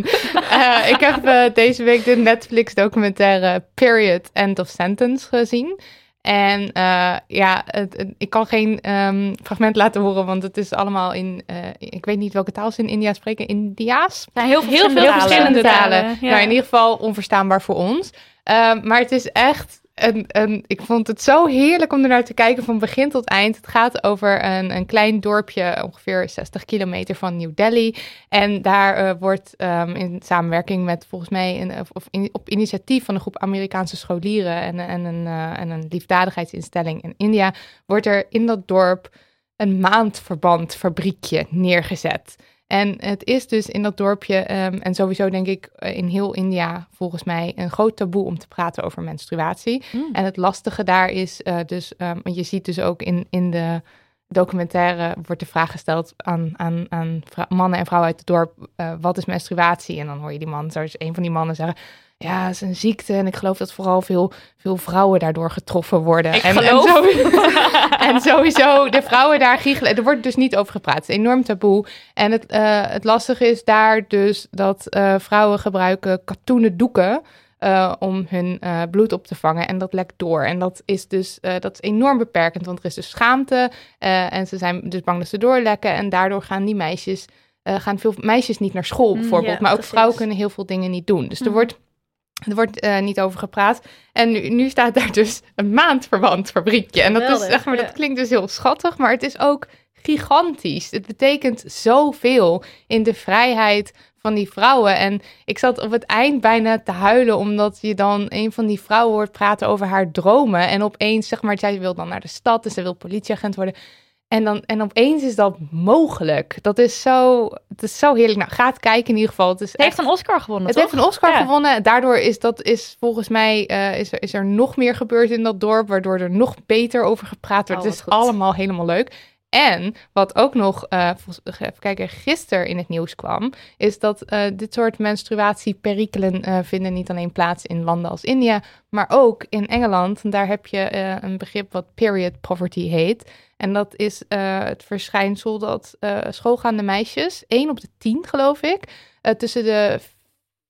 ik heb deze week de Netflix documentaire Period End of Sentence gezien. En uh, ja, het, ik kan geen um, fragment laten horen, want het is allemaal in, uh, ik weet niet welke taal ze in India spreken, Indiaas? Ja, heel, heel, veel verschillende talen. Ja. Nou, in ieder geval onverstaanbaar voor ons. Uh, maar het is echt en, en ik vond het zo heerlijk om ernaar te kijken van begin tot eind. Het gaat over een, een klein dorpje, ongeveer 60 kilometer van New Delhi. En daar uh, wordt um, in samenwerking met volgens mij, een, of op initiatief van een groep Amerikaanse scholieren en, en, een, uh, en een liefdadigheidsinstelling in India, wordt er in dat dorp een maandverbandfabriekje neergezet. En het is dus in dat dorpje, um, en sowieso denk ik eh, in heel India volgens mij, een groot taboe om te praten over menstruatie. Mm. En het lastige daar is uh, dus, um, want je ziet dus ook in, in de documentaire wordt de vraag gesteld aan, aan, aan mannen en vrouwen uit het dorp, uh, wat is menstruatie? En dan hoor je die man, zoals een van die mannen zeggen, ja, het is een ziekte. En ik geloof dat vooral veel, veel vrouwen daardoor getroffen worden. Ik en, geloof. En sowieso, en sowieso, de vrouwen daar giechelen. Er wordt dus niet over gepraat. Het is enorm taboe. En het, eh, het lastige is daar dus dat eh, vrouwen gebruiken katoenen doeken... eh, om hun bloed op te vangen. En dat lekt door. En dat is dus dat is enorm beperkend. Want er is dus schaamte. en ze zijn dus bang dat ze doorlekken. En daardoor gaan die meisjes... gaan veel meisjes niet naar school Mm, bijvoorbeeld. ja, maar ook precies. vrouwen kunnen heel veel dingen niet doen. Dus er Mhm. wordt er wordt eh, niet over gepraat. En nu, nu staat daar dus een maandverband fabriekje. En dat, is, zeg maar, ja. dat klinkt dus heel schattig, maar het is ook gigantisch. Het betekent zoveel in de vrijheid van die vrouwen. En ik zat op het eind bijna te huilen, omdat je dan een van die vrouwen hoort praten over haar dromen. En opeens, zeg maar, zij wil dan naar de stad en ze wil politieagent worden. En, dan, en opeens is dat mogelijk. Dat is zo, het is zo heerlijk. Nou, ga het kijken in ieder geval. Het, is Het heeft echt- een Oscar gewonnen, het toch? heeft een Oscar Ja. gewonnen. Daardoor is dat is volgens mij is, er, is er nog meer gebeurd in dat dorp, waardoor er nog beter over gepraat wordt. Oh, het is goed. allemaal helemaal leuk. En wat ook nog, eh, volgens, even kijken, gisteren in het nieuws kwam, is dat eh, dit soort menstruatieperikelen eh, vinden niet alleen plaats in landen als India, maar ook in Engeland. En daar heb je eh, een begrip wat period poverty heet. En dat is eh, het verschijnsel dat eh, schoolgaande meisjes, 1 op de 10 geloof ik, eh, tussen de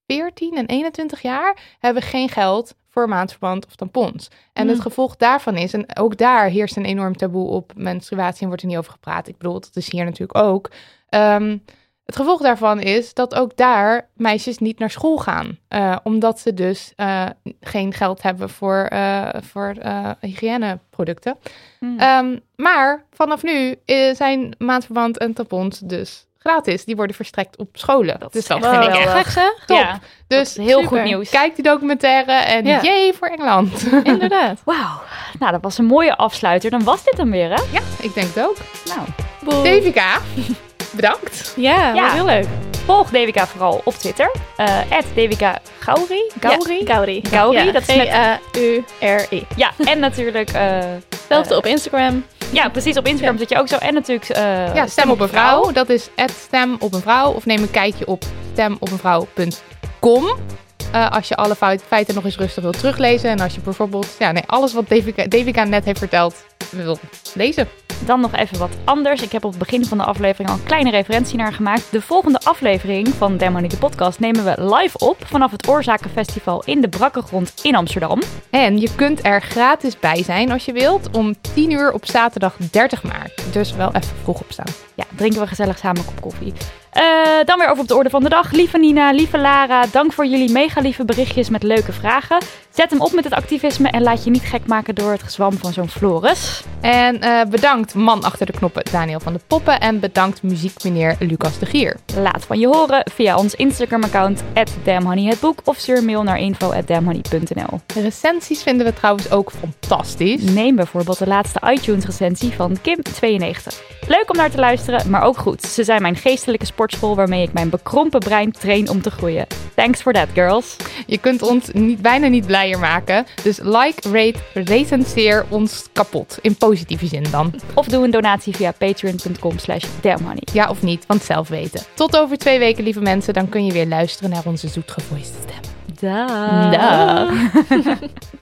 14 en 21 jaar hebben geen geld voor maandverband of tampons. En het Mm. gevolg daarvan is, en ook daar heerst een enorm taboe op menstruatie en wordt er niet over gepraat. Ik bedoel, dat is hier natuurlijk ook. Ehm, het gevolg daarvan is dat ook daar meisjes niet naar school gaan. eh, omdat ze dus eh, geen geld hebben voor, eh, voor hygiëneproducten. Hmm. Ehm, maar vanaf nu zijn maandverband en tampons dus gratis. Die worden verstrekt op scholen. Dat dus is dat echt vind ik echt zeg? top. Ja, dus heel super. goed nieuws. Kijk die documentaire en Ja. jee voor Engeland. Inderdaad. Wauw. Nou, dat was een mooie afsluiter. Dan was dit hem weer, hè? ja, ik denk het ook. Nou, Boel. Devika, bedankt. Ja, heel leuk. volg Devika vooral op Twitter. eh Gauri. Gauri? Ja, Gauri. Gauri, Ja, dat is met- G-A-U-R-I. Ja, en natuurlijk... eh, Hetzelfde eh, op Instagram. Ja, precies. Op Instagram zit je ook zo. En natuurlijk... Ja, stem op een vrouw. Dat is het stem op een vrouw. Of neem een kijkje op stemopeenvrouw.com. Eh, als je alle feiten nog eens rustig wilt teruglezen. En als je bijvoorbeeld ja, nee, alles wat Devika, Devika net heeft verteld wil lezen. Dan nog even wat anders. Ik heb op het begin van de aflevering al een kleine referentie naar gemaakt. De volgende aflevering van Demony de podcast nemen we live op vanaf het Oorzakenfestival in de Brakkengrond in Amsterdam. En je kunt er gratis bij zijn als je wilt. Om 10 uur op zaterdag 30 maart. Dus wel even vroeg opstaan. Ja, drinken we gezellig samen een kop koffie. Eh, dan weer over op de orde van de dag. Lieve Nina, lieve Lara, dank voor jullie mega lieve berichtjes met leuke vragen. Zet hem op met het activisme en laat je niet gek maken door het gezwam van zo'n Floris. En eh, bedankt man achter de knoppen Daniel van de Poppen. En bedankt muziekmeneer Lucas de Gier. Laat van je horen via ons Instagram-account @damhoneyhetboek of stuur mail naar info@damhoney.nl. De recensies vinden we trouwens ook fantastisch. Neem bijvoorbeeld de laatste iTunes-recensie van Kim92. Leuk om naar te luisteren, maar ook goed. Ze zijn mijn geestelijke sportschool waarmee ik mijn bekrompen brein train om te groeien. Thanks for that, girls. Je kunt ons niet, bijna niet blijer maken. Dus like, rate, recenseer ons kapot. In positieve zin dan. Of doe een donatie via patreon.com slash damnhoney. Ja of niet, want zelf weten. Tot over twee weken, lieve mensen. Dan kun je weer luisteren naar onze zoetgevoiste stem. Dag. Dag.